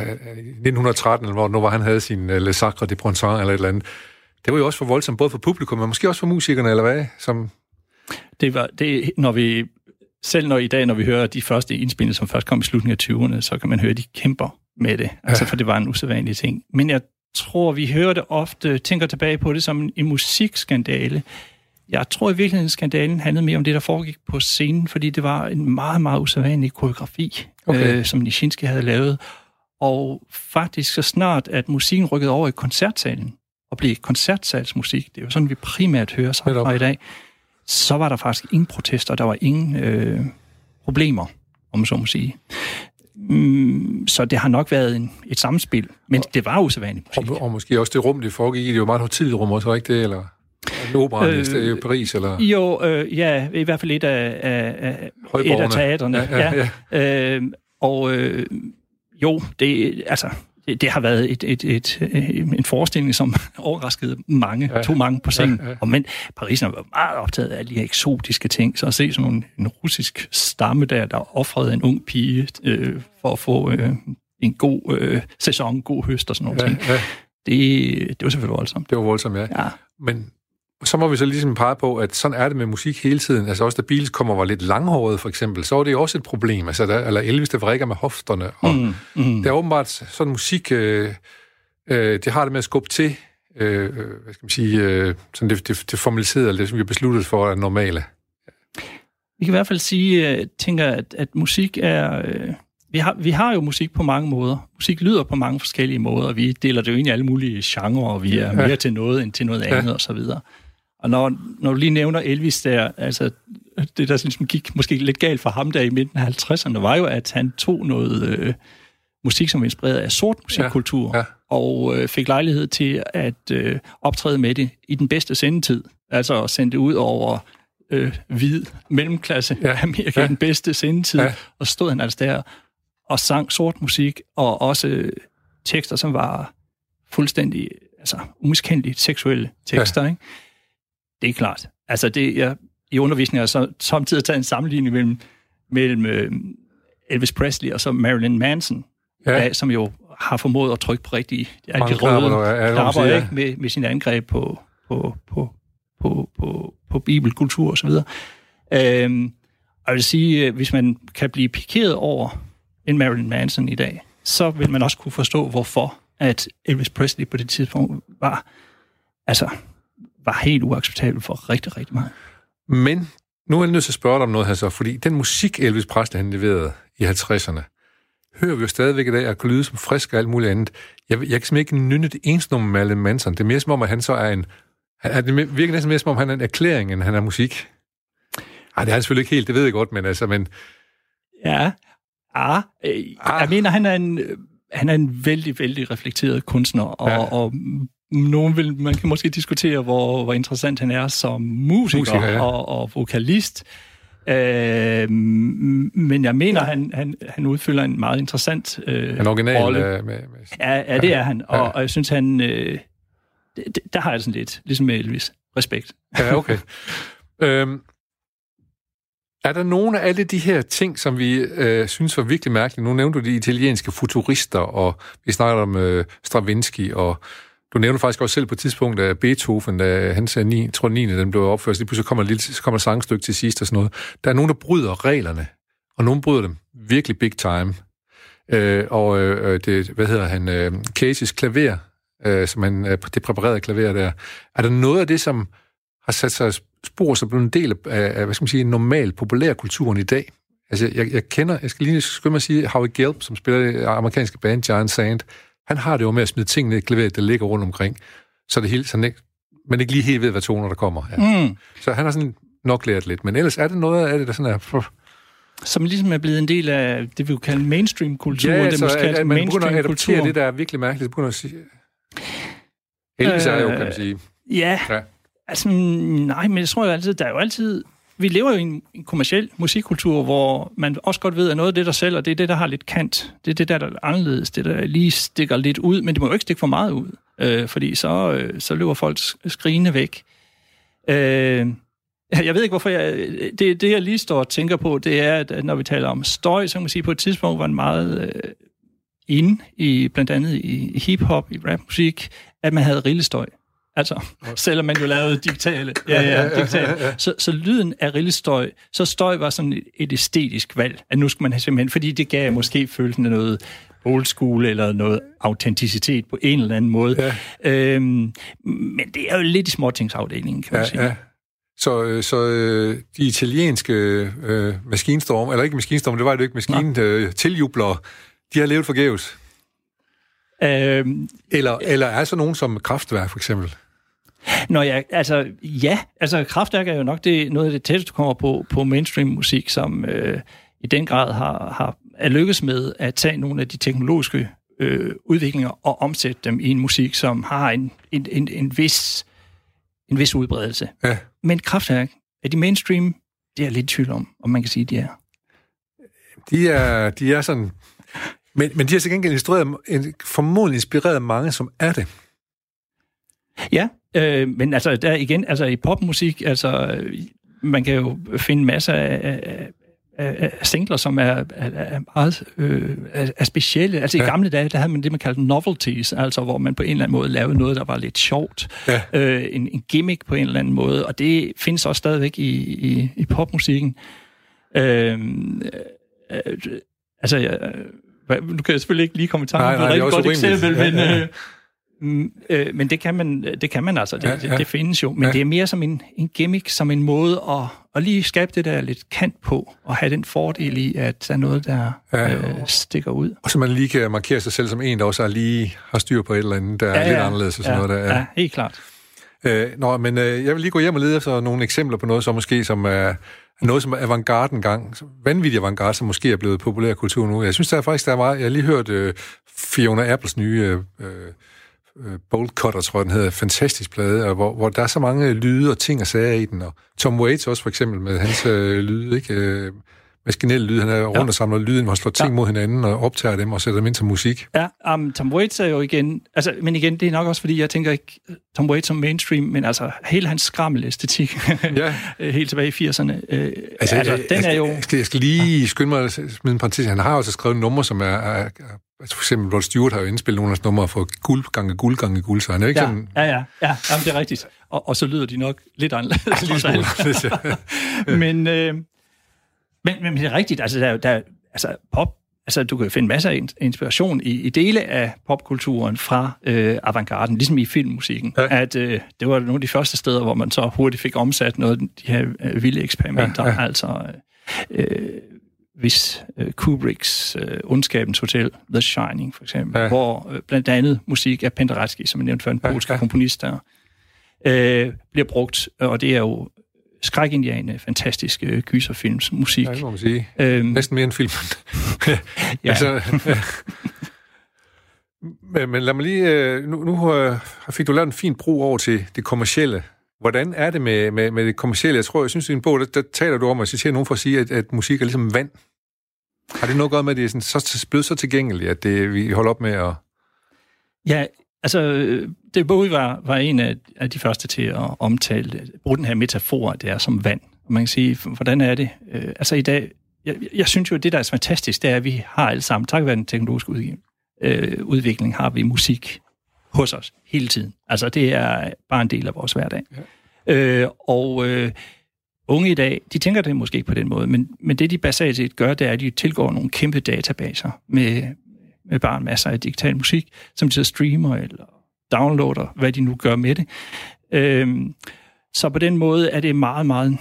1913, eller hvor nu var han havde sin uh, Le Sacre de Printemps eller et eller andet, det var jo også for voldsomt, både for publikum, men måske også for musikerne, eller hvad? Som... Det var, det, når vi, selv når i dag, når vi hører de første indspilninger, som først kom i slutningen af 20'erne, så kan man høre, at de kæmper med det, altså for det var en usædvanlig ting. Men jeg tror, vi hører det ofte, tænker tilbage på det som en, en musikskandale. Jeg tror i virkeligheden, skandalen handlede mere om det, der foregik på scenen, fordi det var en meget, meget usædvanlig koreografi, okay. øh, som Nishinsky havde lavet. Og faktisk så snart, at musikken rykkede over i koncertsalen, og blev koncertsalsmusik, det er jo sådan, vi primært hører sig fra i dag, så var der faktisk ingen protester, der var ingen øh, problemer, om man så må sige. Mm, så det har nok været en, et samspil, men og, det var usædvanligt musik. Og, og måske også det rum, det foregik i, det var meget tidligt rum også, ikke det? Eller opera øh, i Paris, eller? Jo, øh, ja, i hvert fald et af, af, af, et af teaterne. Ja, ja, ja. Øh, og øh, jo, det, altså, det, har været et, et, et, et, en forestilling, som overraskede mange, ja. to mange på scenen. Ja, ja. Og men Paris var meget optaget af de her eksotiske ting, så at se sådan en, en russisk stamme der, der offrede en ung pige øh, for at få øh, en god øh, sæson, god høst og sådan noget. Ja, ja. Det, det var selvfølgelig voldsomt. Det var voldsomt, ja. ja. Men så må vi så ligesom pege på, at sådan er det med musik hele tiden. Altså også da Beatles kommer var lidt langhåret, for eksempel, så var det også et problem. Altså, der, eller Elvis, der vrikker med hofterne. Og mm, mm. Det er åbenbart sådan musik, øh, øh, det har det med at skubbe til, øh, øh hvad skal man sige, øh, sådan det, det, det formaliserede, det, som vi har besluttet for, er normale. Vi kan i hvert fald sige, øh, tænker, at, at musik er... Øh, vi, har, vi har jo musik på mange måder. Musik lyder på mange forskellige måder. Vi deler det jo ind i alle mulige genrer, og vi er mere ja. til noget end til noget andet ja. osv. Og når, når du lige nævner Elvis der, altså det der ligesom gik måske lidt galt for ham der i midten af 50'erne, var jo, at han tog noget øh, musik, som var inspireret af sort musikkultur, ja, ja. og øh, fik lejlighed til at øh, optræde med det i den bedste sendetid. Altså at sende det ud over øh, hvid mellemklasse ja, Amerika ja. den bedste sendetid, ja. og stod han altså der og sang sort musik, og også øh, tekster, som var fuldstændig altså, umiskendeligt seksuelle tekster, ja. ikke? Det er klart. Altså, det, jeg, i undervisningen har så samtidig taget en sammenligning mellem, mellem øh, Elvis Presley og så Marilyn Manson, ja. der, som jo har formået at trykke på rigtig ja, de røde knapper ja. med, med sin angreb på, på, på, på, på, på bibelkultur osv. Øhm, og jeg vil sige, øh, hvis man kan blive pikeret over en Marilyn Manson i dag, så vil man også kunne forstå, hvorfor at Elvis Presley på det tidspunkt var altså var helt uacceptabel for rigtig, rigtig meget. Men nu er jeg nødt til at spørge dig om noget her så, fordi den musik, Elvis Presley han leverede i 50'erne, hører vi jo stadigvæk i dag, at kan lyde som frisk og alt muligt andet. Jeg, jeg kan simpelthen ikke nynne det eneste nummer med Marilyn Manson. Det er mere som om, at han så er en... Han, det virker næsten mere som om, han er en erklæring, end han er musik. Nej, det er han selvfølgelig ikke helt, det ved jeg godt, men altså, men... Ja, ah, øh, ah. jeg mener, han er en han er en vældig, vældig reflekteret kunstner, og, ja. og nogen vil, man kan måske diskutere, hvor, hvor interessant han er som musiker, musiker ja. og, og vokalist. Øh, men jeg mener, han, han, han udfylder en meget interessant øh, en original, rolle. Øh, med, med, ja, ja, det er han. Og, ja. og jeg synes, han... Øh, det, der har jeg sådan lidt, ligesom med Elvis, respekt. Ja, okay. øhm, er der nogle af alle de her ting, som vi øh, synes var virkelig mærkelige? Nu nævnte du de italienske futurister, og vi snakker om øh, Stravinsky, og du nævner faktisk også selv på et tidspunkt, at Beethoven, da han sagde 9, tror 9. den blev opført, så pludselig kommer, lille, så kommer et sangstykke til sidst og sådan noget. Der er nogen, der bryder reglerne, og nogen bryder dem virkelig big time. Øh, og øh, det, hvad hedder han, øh, Cases klaver, øh, som han, øh, det præparerede klaver der. Er der noget af det, som har sat sig spor som en del af, af hvad skal man sige, normal populærkulturen i dag? Altså, jeg, jeg kender, jeg skal lige skynde mig at sige, Howie Gelb, som spiller det amerikanske band Giant Sand, han har det jo med at smide tingene i klaveret, der ligger rundt omkring, så det hele, sådan ikke, man ikke lige helt ved, hvad toner der kommer. Ja. Mm. Så han har sådan nok lært lidt. Men ellers er det noget af det, der sådan er... Som ligesom er blevet en del af det, vi jo kalde mainstream-kultur. Ja, det måske at, at man begynder at adoptere det, der er virkelig mærkeligt. Begynder at sige... Elvis øh, er jo, kan man sige. Ja, ja. altså nej, men jeg tror jo altid, der er jo altid vi lever jo i en, en kommersiel musikkultur, hvor man også godt ved, at noget af det, der sælger, det er det, der har lidt kant. Det er det, der er anderledes. Det, der lige stikker lidt ud, men det må jo ikke stikke for meget ud, øh, fordi så, øh, så løber folk skrigende væk. Øh, Jeg ved ikke, hvorfor jeg... Det, det, jeg lige står og tænker på, det er, at når vi taler om støj, så kan man sige, på et tidspunkt var den meget øh, inde, i, blandt andet i, i hip-hop, i rapmusik, at man havde rillestøj. Altså, selvom man jo lavede digitale, ja, ja, digitale. Så, så lyden af rillestøj, så støj var sådan et, et æstetisk valg, at nu skal man have simpelthen, fordi det gav måske følelsen af noget old school eller noget autenticitet på en eller anden måde. Ja. Øhm, men det er jo lidt i småtingsafdelingen, kan man Ja, sige. ja. Så, øh, så øh, de italienske øh, maskinstorm, eller ikke maskinstorm, det var det jo ikke, maskin øh, tiljublere, de har levet forgæves. Øhm, Eller, eller er så nogen som kraftværk, for eksempel? Nå ja, altså ja, altså Kraftværk er jo nok det, noget af det tætteste, du kommer på, på mainstream musik, som øh, i den grad har, har er lykkes med at tage nogle af de teknologiske øh, udviklinger og omsætte dem i en musik, som har en, en, en, en, vis, en vis udbredelse. Ja. Men Kraftværk, er de mainstream? Det er jeg lidt tvivl om, om man kan sige, de er. De er, de er sådan... Men, men de har til gengæld instrueret, en- formodentlig inspireret mange, som er det. Ja, øh, men altså der igen, altså i popmusik, altså øh, man kan jo finde masser af, af, af, singler, som er, er, er meget øh, er, er specielle. Altså ja. i gamle dage, der havde man det, man kaldte novelties, altså hvor man på en eller anden måde lavede noget, der var lidt sjovt. Ja. Øh, en, en gimmick på en eller anden måde, og det findes også stadigvæk i, i, i popmusikken. Øh, øh, altså, jeg, hvad- nu kan jeg selvfølgelig ikke lige komme i tanke om et rigtig godt eksempel, men... Ja, ja. Øh, øh, men det kan man, det kan man altså, det, Ja, ja, ja. ja. Det, det findes jo. Men Ja. ja. det er mere som en, en gimmick, som en måde at, at lige skabe det der lidt kant på, og have den fordel i, at der er noget, der Ja. ja. øh, stikker ud. Og så man lige kan markere sig selv som en, der også har lige har styr på et eller andet, der er ja, lidt ja. anderledes og sådan ja, noget der. Ja, helt klart. Øh, nå, men øh, jeg vil lige gå hjem og lede efter nogle eksempler på noget, som måske som er noget, som er avantgarde engang. Vanvittig avantgarde, som måske er blevet populær kultur nu. Jeg synes, der er faktisk, der er meget... Jeg har lige hørt øh, Fiona Apples nye øh, øh, Bolt Cutter, tror jeg, den hedder. Fantastisk plade, og hvor, hvor der er så mange lyde og ting og sager i den. Og Tom Waits også, for eksempel, med hans øh, lyde, ikke? Øh, maskinelle lyde. Han er rundt og samler lyden, hvor han slår ting Ja. mod hinanden og optager dem og sætter dem ind til musik. Ja, um, Tom Waits er jo igen... Altså, men igen, det er nok også, fordi jeg tænker ikke Tom Waits som mainstream, men altså hele hans skrammel-æstetik, Ja. helt tilbage i 80'erne, øh, Altså, altså, altså jeg, den er jo... Jeg skal, jeg skal lige skynde mig at smide en parentes. Han har jo altså skrevet numre, som er... er, er altså for eksempel, Rod Stewart har jo indspillet nogle af hans numre for guld gange guld gange guld, så han er ikke Ja, sådan... ja, ja, ja jamen, det er rigtigt. Og, og så lyder de nok lidt anderledes. Trods smule. alt. men, øh, men, men det er rigtigt, altså, der, er der, er- altså pop, altså du kan jo finde masser af in- inspiration i, i dele af popkulturen fra øh, avantgarden, ligesom i filmmusikken, Ja. ja. at øh, det var nogle af de første steder, hvor man så hurtigt fik omsat noget af de her øh, vilde eksperimenter, Ja, ja, ja. ja. altså øh, hvis øh, Kubricks øh, Ondskabens Hotel, The Shining for eksempel, Ja. ja. hvor øh, blandt andet musik af Penderecki, som jeg nævnte før, en Ja, polsk ja. ja. komponist der, øh, bliver brugt, og det er jo skrækindiane, fantastiske øh, gyserfilms musik. Ja, det må man sige. Øhm, Næsten mere end filmen. Ja. altså, men, men lad mig lige... øh, Nu, nu øh, fik du lavet en fin bro over til det kommercielle. Hvordan er det med, med, med det kommercielle? Jeg tror, jeg synes, i din bog, der, der taler du om at citere nogen for at sige, at, at musik er ligesom vand. Har det noget at gøre med, at det er sådan, så, blevet så tilgængeligt, at det, vi holder op med at... Ja, altså, det Bowie var, var en af, af de første til at omtale, bruge den her metafor, at det er som vand. Og man kan sige, hvordan er det? Øh, altså i dag, jeg, jeg synes jo, at det, der er fantastisk, det er, at vi har alle sammen, takket være den teknologiske udvikling, øh, udvikling, har vi musik hos os hele tiden. Altså det er bare en del af vores hverdag. Ja. Øh, og øh, unge i dag, de tænker det måske ikke på den måde, men, men det de basalt set gør, det er, at de tilgår nogle kæmpe databaser med, med bare en masse af digital musik, som de så streamer eller downloader, hvad de nu gør med det. Øhm, så på den måde er det meget, meget,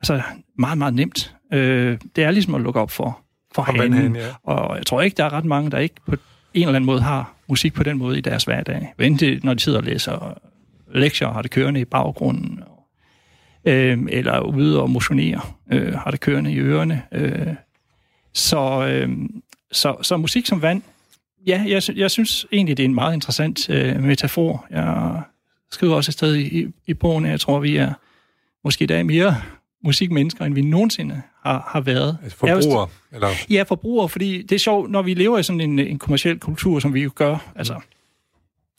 altså meget, meget nemt. Øh, det er ligesom at lukke op for, for hanen. ja. Og jeg tror ikke, der er ret mange, der ikke på en eller anden måde har musik på den måde i deres hverdag. Vente, når de sidder og læser lektier, har det kørende i baggrunden, øh, eller ude og motionere, øh, har det kørende i ørerne. Øh, så, øh, så, så musik som vand, ja, jeg, jeg synes egentlig, det er en meget interessant øh, metafor. Jeg skriver også et sted i, i bogen, jeg tror, vi er måske i dag mere musikmennesker, end vi nogensinde har, har været. Altså er forbrugere, eller... Ja, forbrugere, fordi det er sjovt, når vi lever i sådan en, en kommersiel kultur, som vi jo gør, altså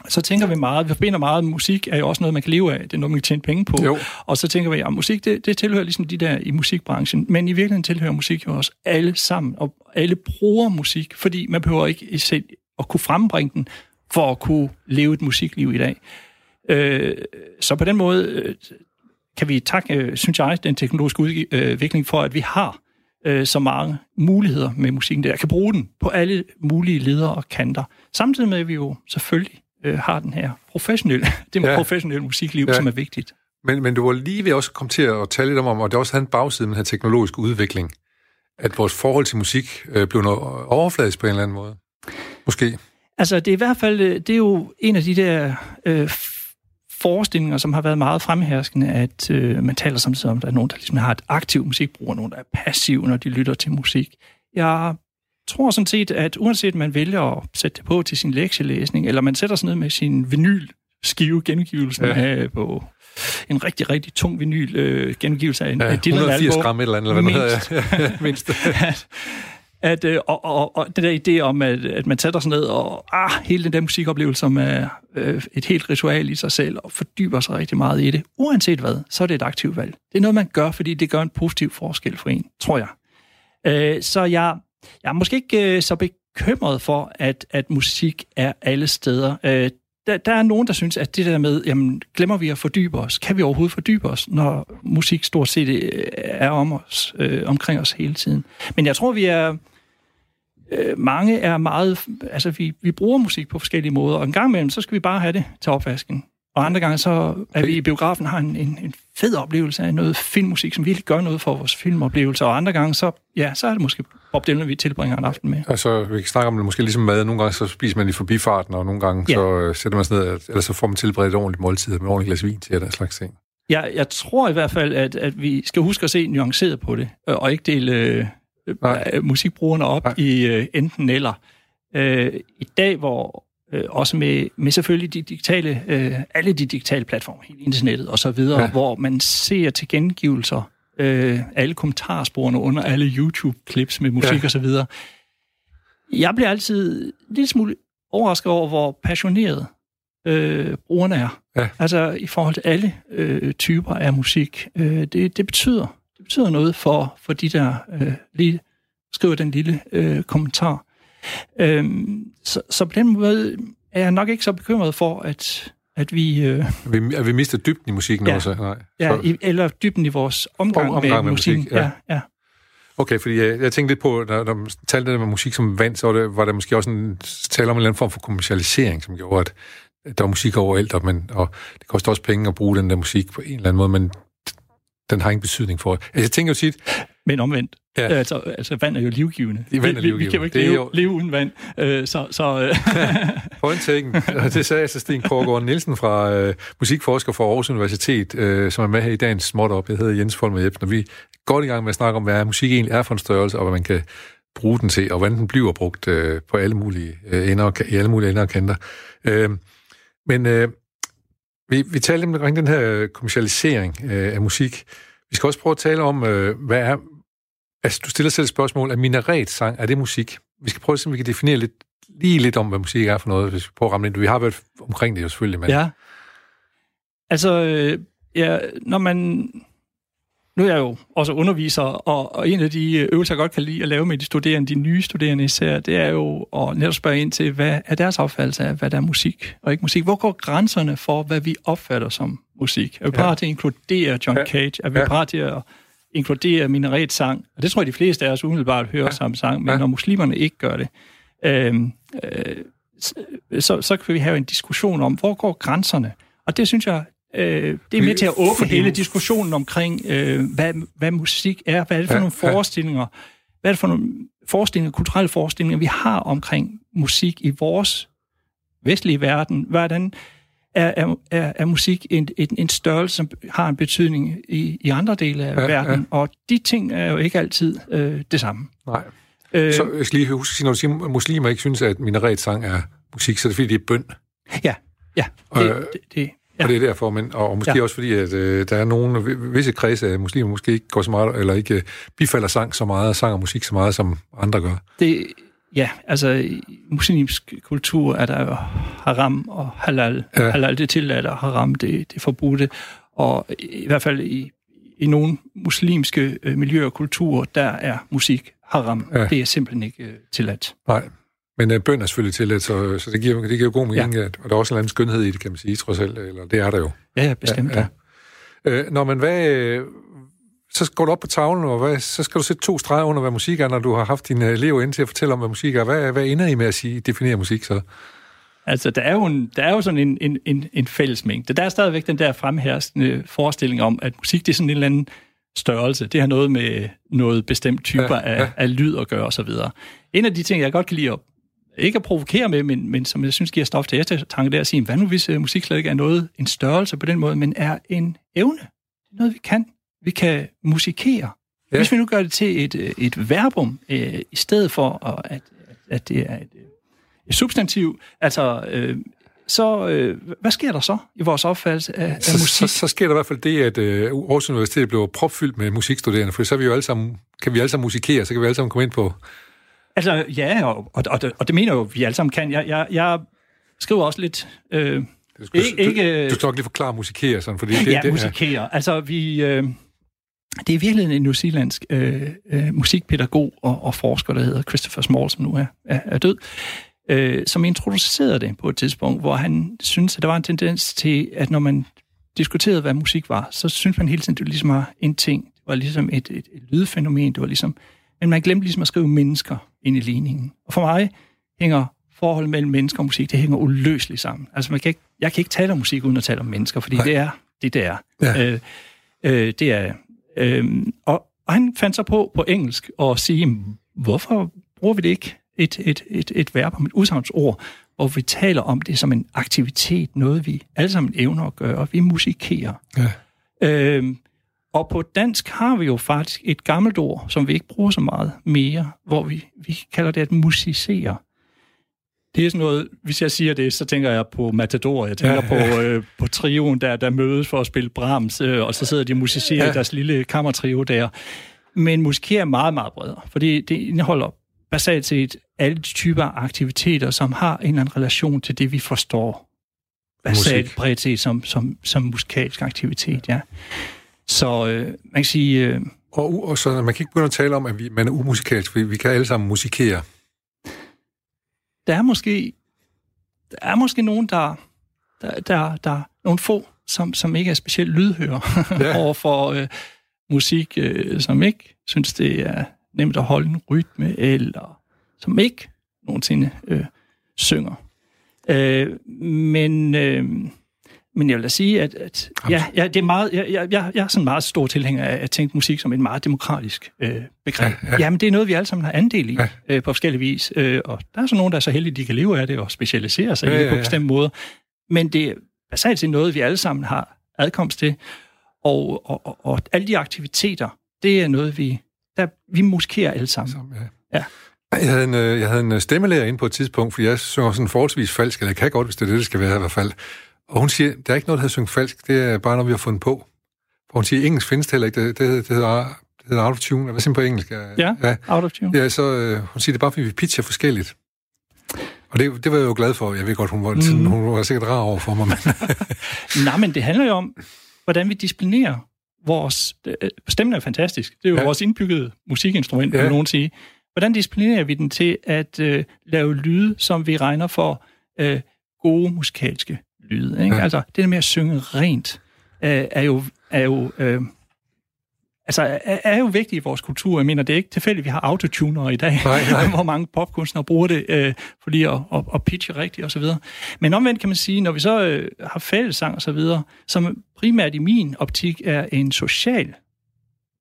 så tænker vi meget, vi forbinder meget, musik er jo også noget, man kan leve af, det er noget, man kan tjene penge på. Jo. Og så tænker vi, at musik, det, det tilhører ligesom de der i musikbranchen, men i virkeligheden tilhører musik jo også alle sammen, og alle bruger musik, fordi man behøver ikke selv at kunne frembringe den, for at kunne leve et musikliv i dag. Øh, så på den måde øh, kan vi takke, øh, synes jeg, den teknologiske udvikling for, at vi har øh, så mange muligheder med musikken der. Jeg kan bruge den på alle mulige ledere og kanter. Samtidig med, at vi jo selvfølgelig øh, har den her professionelle, det Ja. professionelle musikliv, Ja. som er vigtigt. Men, men du var lige ved også komme til at tale lidt om, og det også havde en bagside med den her teknologiske udvikling, at vores forhold til musik øh, blev noget overfladisk på en eller anden måde. Måske. Altså, det er i hvert fald, øh, det er jo en af de der øh, forestillinger, som har været meget fremherskende, at øh, man taler samtidig om, at der er nogen, der ligesom har et aktivt musikbrug, og nogen, der er passiv, når de lytter til musik. Jeg tror sådan set, at uanset man vælger at sætte det på til sin lektielæsning, eller man sætter sig ned med sin vinyl skive gengivelsen Ja. af på en rigtig, rigtig tung vinyl øh, gengivelse af en Ja, af Dylan 180 album. gram et eller andet, eller hvad det Mindst. hedder. Ja, mindst. at, at, øh, og, og, og den der idé om, at, at man sætter sig ned og ah, hele den der musikoplevelse, som er øh, et helt ritual i sig selv, og fordyber sig rigtig meget i det, uanset hvad, så er det et aktivt valg. Det er noget, man gør, fordi det gør en positiv forskel for en, tror jeg. Øh, så jeg, jeg er måske ikke øh, så bekymret for, at, at musik er alle steder. Øh, der, der er nogen, der synes, at det der med, jamen, glemmer vi at fordybe os? Kan vi overhovedet fordybe os, når musik stort set øh, er om os, øh, omkring os hele tiden? Men jeg tror, vi er... Øh, mange er meget... Altså, vi, vi bruger musik på forskellige måder, og en gang imellem, så skal vi bare have det til opvasken. Og andre gange, så er vi i biografen har en, en, en fed oplevelse af noget filmmusik, som virkelig gør noget for vores filmoplevelse. Og andre gange, så, ja, så er det måske Bob Dylan, vi tilbringer en aften med. Altså, vi kan snakke om det måske ligesom mad. Nogle gange så spiser man i forbifarten, og nogle gange Ja. så øh, sætter man sig ned, eller så får man tilberedt et ordentligt måltid med ordentligt glas vin til, den slags ting. Jeg, jeg tror i hvert fald, at, at vi skal huske at se nuanceret på det, øh, og ikke dele øh, Nej. øh, musikbrugerne op. Nej. i øh, enten eller. Øh, I dag, hvor øh, også med, med selvfølgelig de digitale, øh, alle de digitale platforme, hele internettet og så videre, Ja. hvor man ser til gengivelser, øh, alle kommentarsporene under alle YouTube-clips med musik ja. og så videre. Jeg bliver altid en lille smule overrasket over, hvor passioneret øh, brugerne er. Ja. Altså i forhold til alle øh, typer af musik. Øh, det, det betyder det betyder noget for, for de der øh, lige skriver den lille øh, kommentar. Øhm, så, så på den måde er jeg nok ikke så bekymret for, at, at vi... Øh, Vi, at vi mister dybden i musikken Ja. også? Nej. ja, Så, i, eller dybden i vores omgang, Om- omgang med med, musikken. musik, ja. ja. Ja, okay, fordi jeg, jeg tænkte lidt på, når, når man talte det med musik som vand, så var, det, var der måske også en tale om en eller anden form for kommercialisering, som gjorde, at der var musik overalt, og, man, og det koster også penge at bruge den der musik på en eller anden måde, men den har ingen betydning for det. Altså, jeg tænker jo tit, Men omvendt. Ja. Ja. Altså, altså, vand er jo livgivende. Det vand er vi, vi, vi kan jo livgivende. ikke Det er leve, jo- leve uden vand. Øh, så, så, øh, Point taken. Det sagde altså Sten Kårgaard Nielsen fra øh, musikforsker fra Aarhus Universitet, øh, som er med her i dagens småt op. Jeg hedder Jens Folmer Jebsen, og vi er godt i gang med at snakke om, hvad musik egentlig er for en størrelse, og hvad man kan bruge den til, og hvordan den bliver brugt øh, på alle mulige øh, ender, og i alle mulige ender og kanter. Øh, men øh, vi, vi talte omkring den her øh, kommercialisering øh, af musik. Vi skal også prøve at tale om, øh, hvad er... Altså, du stiller selv spørgsmål, er minaretsang, er det musik? Vi skal prøve at se, om vi kan definere lidt, lige lidt om, hvad musik er for noget, hvis vi prøver at ramme ind. Vi har været omkring det jo selvfølgelig, men... ja. Altså, øh, ja, når man... Nu er jeg jo også underviser, og, og en af de øvelser, jeg godt kan lide at lave med de studerende, de nye studerende især, det er jo at netop spørge ind til, hvad er deres opfattelse af, hvad der er musik og ikke musik? Hvor går grænserne for, hvad vi opfatter som musik? Er vi Ja. parat til at inkludere John Ja. Cage? Er vi Ja. parat til at inkludere minaretsang? Og det tror jeg, de fleste af os umiddelbart hører Ja. som sang, men Ja. når muslimerne ikke gør det, øhm, øh, så, så kan vi have en diskussion om, hvor går grænserne? Og det synes jeg, øh, det er med til at åbne Fordi- hele diskussionen omkring, øh, hvad, hvad musik er, hvad er det for Ja, nogle forestillinger, hvad er det for nogle forestillinger, kulturelle forestillinger, vi har omkring musik i vores vestlige verden. Hvordan er, er, er, er musik en, en, en størrelse, som har en betydning i, i andre dele af Ja, verden? ja. Og de ting er jo ikke altid øh, det samme. Nej. Øh, Så jeg skal lige huske, når du siger, at muslimer ikke synes, at minaretsang er musik, så er det fordi, det er bøn. ja, ja, det, Øh, det, det, Ja. Og det er derfor, men, og, og måske. Ja. også fordi, at øh, der er nogle visse kredse af muslimer, måske ikke går så meget, eller ikke øh, bifalder sang så meget, sang og musik så meget, som andre gør. det, Ja, altså i muslimsk kultur er der jo haram og halal. Ja. Halal det er tilladt, og haram det, det forbudte. Og i, i hvert fald i, i nogle muslimske øh, miljøer og kulturer, der er musik haram. Ja. Det er simpelthen ikke øh, tilladt. Nej. Men uh, bøn er selvfølgelig tilladt, så, så det, giver, det giver jo god mening, ja. at, og der er også en eller anden skønhed i det, kan man sige, trods alt. Eller det er der jo. Ja, ja bestemt. Ja, Ja, ja. ja. Øh, når man hvad, øh, så går du op på tavlen, og hvad, så skal du sætte to streger under, hvad musik er, når du har haft dine elever ind til at fortælle om, hvad musik er. Hvad, hvad ender I med at sige, definere musik så? Altså, der er jo, en, der er jo sådan en, en, en, en fællesmængde. Der er stadigvæk den der fremherskende forestilling om, at musik det er sådan en eller anden størrelse. Det har noget med noget bestemt typer Ja, ja, ja. Af, af lyd at gøre osv. En af de ting, jeg godt kan lide at ikke at provokere med, men, men som jeg synes giver stof til eftertanke, det er at sige, hvad nu hvis uh, musik slet ikke er noget, en størrelse på den måde, men er en evne. Det er noget, vi kan. Vi kan musikere. Ja. Hvis vi nu gør det til et, øh, et verbum, øh, i stedet for at, at, det er et, øh, et substantiv, altså, øh, så øh, hvad sker der så i vores opfattelse af, af Så, musik? så, så sker der i hvert fald det, at øh, Aarhus Universitet bliver propfyldt med musikstuderende, for så er vi jo alle sammen, kan vi alle sammen musikere, så kan vi alle sammen komme ind på... Altså, ja, og, og, og, det, og det mener jo, vi alle sammen kan. Jeg, jeg, jeg skriver også lidt... Øh, Du skal, Ikke- ikke- du, du skal nok lige forklare musikere, sådan, fordi det, ja, det, musikere. Altså, vi... Øh, det er virkelig en newzealandsk øh, øh, musikpædagog og, og forsker, der hedder Christopher Small, som nu er, er, er død, øh, som introducerede det på et tidspunkt, hvor han synes, at der var en tendens til, at når man diskuterede, hvad musik var, så synes man hele tiden, at det ligesom var en ting. Det var ligesom et, et, et lydfænomen. Det var ligesom, men man glemte ligesom at skrive mennesker ind i ligningen. Og for mig hænger forholdet mellem mennesker og musik, det hænger uløseligt sammen. Altså, man kan ikke, jeg kan ikke tale om musik uden at tale om mennesker, fordi Nej. det er det, det er. Ja. Øh, øh, det er øh, og, og han fandt sig på på engelsk at sige, hvorfor bruger vi det ikke et, et, et, et verb om et udsagnsord, hvor vi taler om det som en aktivitet, noget vi alle sammen evner at gøre. Vi musikerer. Ja. Øhm, og på dansk har vi jo faktisk et gammelt ord, som vi ikke bruger så meget mere, hvor vi, vi kalder det at musicere. Det er sådan noget, hvis jeg siger det, så tænker jeg på Matador, jeg tænker Ja, ja, på, øh, på trioen, der, der mødes for at spille Brahms, øh, og så sidder de og musicerer Ja. deres lille kammertrio der. Men musik er meget, meget bredere, fordi det indeholder basalt set alle de typer af aktiviteter, som har en eller anden relation til det, vi forstår basalt bredt set som, som, som musikalsk aktivitet, ja. Så øh, man kan sige, øh, Og, og så man kan ikke begynde at tale om, at vi, man er umusikalsk, fordi vi kan alle sammen musikere. Der er måske der er måske nogen, der, der, der, der nogle få, som, som ikke er specielt lydhøre Ja. ja. over for øh, musik, øh, som ikke synes, det er nemt at holde en rytme, eller som ikke nogensinde øh, synger. Øh, men, øh, men jeg vil da sige, at, at ja, ja, det er meget, jeg, jeg, jeg jeg er sådan meget stor tilhænger af at tænke musik som et meget demokratisk øh, begreb. Ja, Ja, ja. ja. Jamen, det er noget, vi alle sammen har andel i Ja. øh, på forskellige vis. Øh, og der er så nogen, der er så heldige, de kan leve af det og specialisere sig Ja, i det på ja. bestemte måder. Men det er basalt set noget, vi alle sammen har adkomst til. Og, og, og, og alle de aktiviteter, det er noget, vi, der, vi musikerer alle sammen. Som, ja. Ja. Jeg havde, en, øh, jeg havde en øh, stemmelærer inde på et tidspunkt, fordi jeg synger sådan forholdsvis falsk, eller jeg kan godt, hvis det er det, det skal være i hvert fald. Og hun siger, der er ikke noget, der hedder synge falsk, det er bare noget, vi har fundet på. For hun siger, engelsk findes det heller ikke, det, det, det hedder, det hedder autotune, eller hvad siger på engelsk? Ja, ja. out of tune. Ja, så øh, hun siger, det er bare, fordi vi pitcher forskelligt. Og det, det var jeg jo glad for. Jeg ved godt, hun var, mm. hun var sikkert rar over for mig, men Nej, men det handler jo om, hvordan vi disciplinerer vores... øh, Stemmen er fantastisk. Det er jo Ja. vores indbyggede musikinstrument, ja. vil nogen sige. Hvordan disciplinerer vi den til at øh, lave lyde, som vi regner for øh, gode musikalske lyde? Ikke? Ja. Altså, det der med at synge rent, øh, er jo... Er jo øh, Altså, er, er jo vigtigt i vores kultur. Jeg mener, det er ikke tilfældigt, at vi har autotuner i dag, Nej, nej. hvor mange popkunstnere bruger det øh, for lige at, at, at pitche rigtigt og så videre. Men omvendt kan man sige, når vi så øh, har så videre, som primært i min optik er en social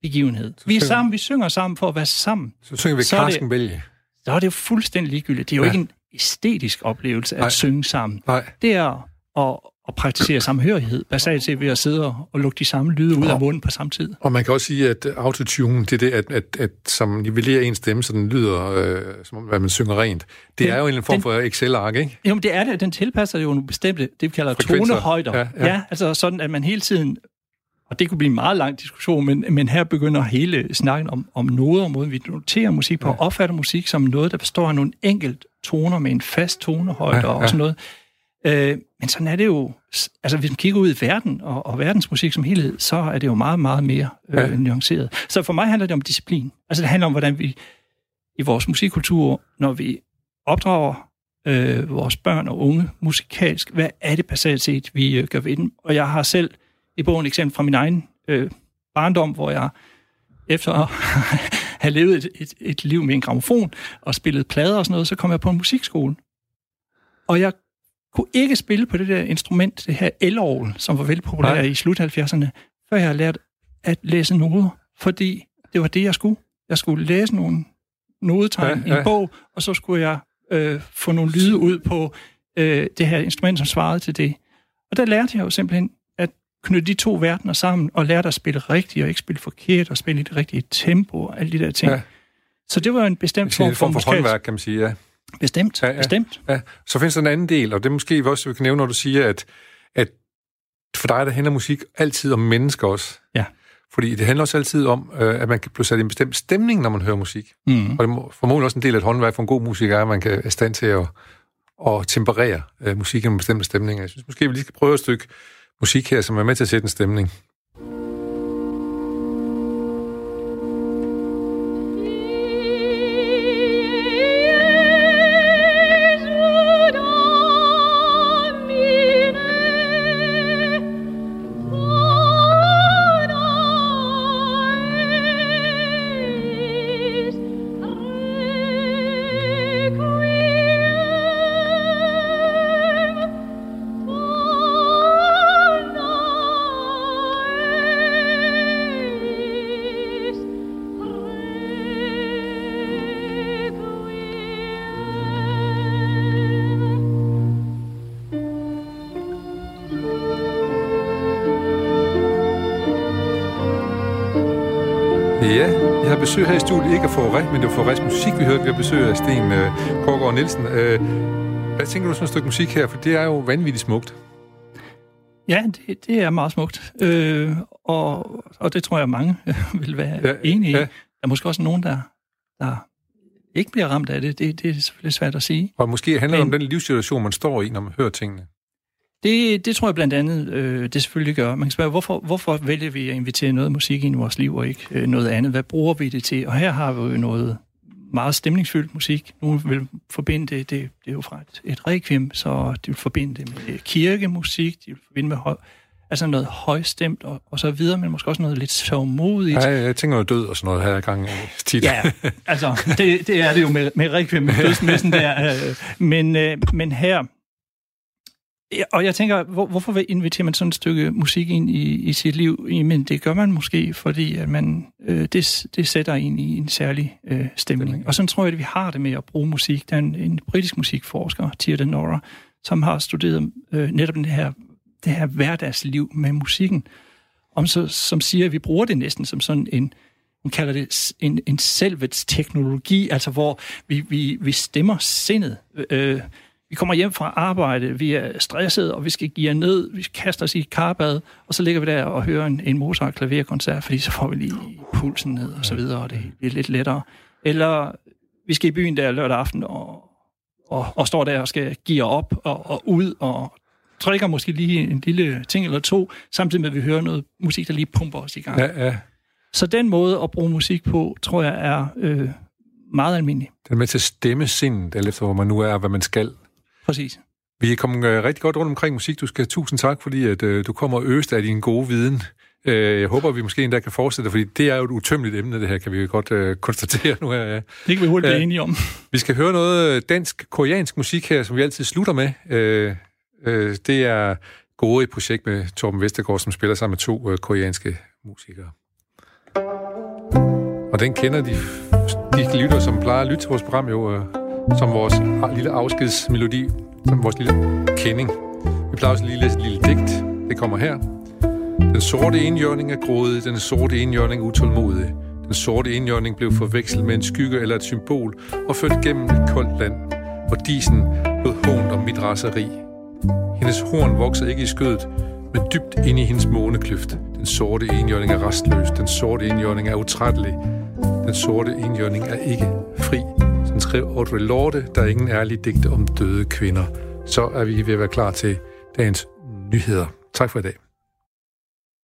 begivenhed. Vi er sammen, vi synger sammen for at være sammen. så synger vi Så Karsken Vælge. Så er det jo fuldstændig ligegyldigt. Det er jo ja. ikke en æstetisk oplevelse at Nej. synge sammen. Nej, Det er at, at praktisere samhørighed, basalt set ved at sidde og, og lukke de samme lyde ud af munden på samme tid. Og man kan også sige, at autotune, det er det, at, at, at som nivellerer en stemme, så den lyder, øh, som om man synger rent. Det Den- er jo en form den- for Excel-ark, ikke? Jo, men det er det. Den tilpasser jo nogle bestemte, det vi kalder tonehøjder. Ja, Ja, ja. altså sådan, at man hele tiden Og det kunne blive en meget lang diskussion, men, men her begynder hele snakken om, om noder, og måden vi noterer musik på, ja. opfatter musik som noget, der består af nogle enkelt toner med en fast tonehøjde ja, ja. og sådan noget. Øh, men sådan er det jo, altså hvis man kigger ud i verden og, og verdensmusik som helhed, så er det jo meget, meget mere øh, ja. nuanceret. Så for mig handler det om disciplin. Altså det handler om, hvordan vi i vores musikkultur, når vi opdrager øh, vores børn og unge musikalsk, hvad er det basalt set, vi øh, gør ved dem? Og jeg har selv i bogen et eksempel fra min egen øh, barndom, hvor jeg efter at have levet et, et, et liv med en gramofon og spillet plader og sådan noget, så kom jeg på en musikskole. Og jeg kunne ikke spille på det der instrument, det her elorgel, som var veldig populært i slut 70'erne, før jeg havde lært at læse noder, fordi det var det, jeg skulle. Jeg skulle læse nogle nodetegn ja, ja. i en bog, og så skulle jeg øh, få nogle lyde ud på øh, det her instrument, som svarede til det. Og der lærte jeg jo simpelthen at knytte de to verdener sammen, og lærte at spille rigtigt, og ikke spille forkert, og spille i det rigtige tempo, og alle de der ting. Ja. Så det var en bestemt form for, for håndværk, kan man sige, ja. Bestemt, ja, ja, bestemt. Ja. Så findes der en anden del, og det er måske også, vi kan nævne, når du siger, at, at for dig, der handler musik altid om mennesker også. Ja. Fordi det handler også altid om, øh, at man kan blive sat i en bestemt stemning, når man hører musik. Mm. Og det må formodentlig også en del af et håndværk for en god musiker, at man kan er stand til at, at temperere øh, musikken med bestemte stemninger. Jeg synes måske, vi lige skal prøve et stykke musik her, som er med til at sætte en stemning. Besøg her i studiet, ikke af Forrest, men det var Forrest Musik, vi hørte. Vi har besøg af Sten uh, Kårgaard Nielsen. Uh, hvad tænker du sådan et stykke musik her? For det er jo vanvittigt smukt. Ja, det, det er meget smukt. Øh, og, og det tror jeg, mange vil være ja, enige ja. i. Der er måske også nogen, der, der ikke bliver ramt af det. Det, det er selvfølgelig svært at sige. Og måske handler det om den livssituation, man står i, når man hører tingene. Det, det tror jeg blandt andet, øh, det selvfølgelig gør. Man kan spørge, hvorfor, hvorfor vælger vi at invitere noget musik ind i vores liv, og ikke øh, noget andet? Hvad bruger vi det til? Og her har vi jo noget meget stemningsfyldt musik. Nogle vil forbinde det, det, det er jo fra et, et requiem, så de vil forbinde det med kirkemusik, de vil forbinde med høj, altså noget højstemt og, og så videre, men måske også noget lidt sørgmodigt. Ja, jeg tænker jo død og sådan noget her i gang tit. Ja, altså, det, det er det jo med, med requiem, med dødsmessen der. Øh, men, øh, men her, Ja, og jeg tænker, hvor, hvorfor inviterer man sådan et stykke musik ind i, i sit liv? Men det gør man måske, fordi at man, øh, det, det sætter ind i en særlig øh, stemning. Og sådan tror jeg, at vi har det med at bruge musik. Der er en, en britisk musikforsker, Tia Nora, som har studeret øh, netop det her, det her hverdagsliv med musikken, om så, som siger, at vi bruger det næsten som sådan en, hun kalder det en, en selvets teknologi, altså hvor vi, vi, vi stemmer sindet. Øh, vi kommer hjem fra arbejde, vi er stressede, og vi skal give ned, vi kaster os i et karbad, og så ligger vi der og hører en, en Mozart klaverkoncert, fordi så får vi lige pulsen ned og så videre, og det bliver lidt lettere. Eller vi skal i byen der lørdag aften og, og, og står der og skal give op og, og ud og trykker måske lige en lille ting eller to, samtidig med at vi hører noget musik, der lige pumper os i gang. Ja, ja. Så den måde at bruge musik på, tror jeg er øh, meget almindelig. Den er med til at stemme sindet, eller efter hvor man nu er, hvad man skal. Præcis. Vi er kommet uh, rigtig godt rundt omkring musik. Du skal tusind tak, fordi at, uh, du kommer øst af din gode viden. Uh, jeg håber, vi måske endda kan fortsætte, fordi det er jo et utømmeligt emne, det her, kan vi jo godt uh, konstatere nu her. Ja. Det kan vi hurtigt blive enige om. Vi skal høre noget dansk-koreansk musik her, som vi altid slutter med. Uh, uh, det er gode et projekt med Torben Vestergaard, som spiller sammen med to uh, koreanske musikere. Og den kender de, de lytter, som plejer at lytte til vores program jo, uh, som vores lille afskedsmelodi, som vores lille kending. Vi plejer også lige at læse et lille digt. Det kommer her. Den sorte enhjørning er grådig, den sorte enhjørning utålmodig. Den sorte enhjørning blev forvekslet med en skygge eller et symbol og ført gennem et koldt land, hvor disen lod hånd om mit raseri. Hendes horn voksede ikke i skødet, men dybt inde i hendes månekløft. Den sorte enhjørning er restløs. Den sorte enhjørning er utrættelig. Den sorte enhjørning er ikke fri. Den skrev Audre Lorde, der er ingen ærlige digte om døde kvinder. Så er vi ved at være klar til dagens nyheder. Tak for i dag.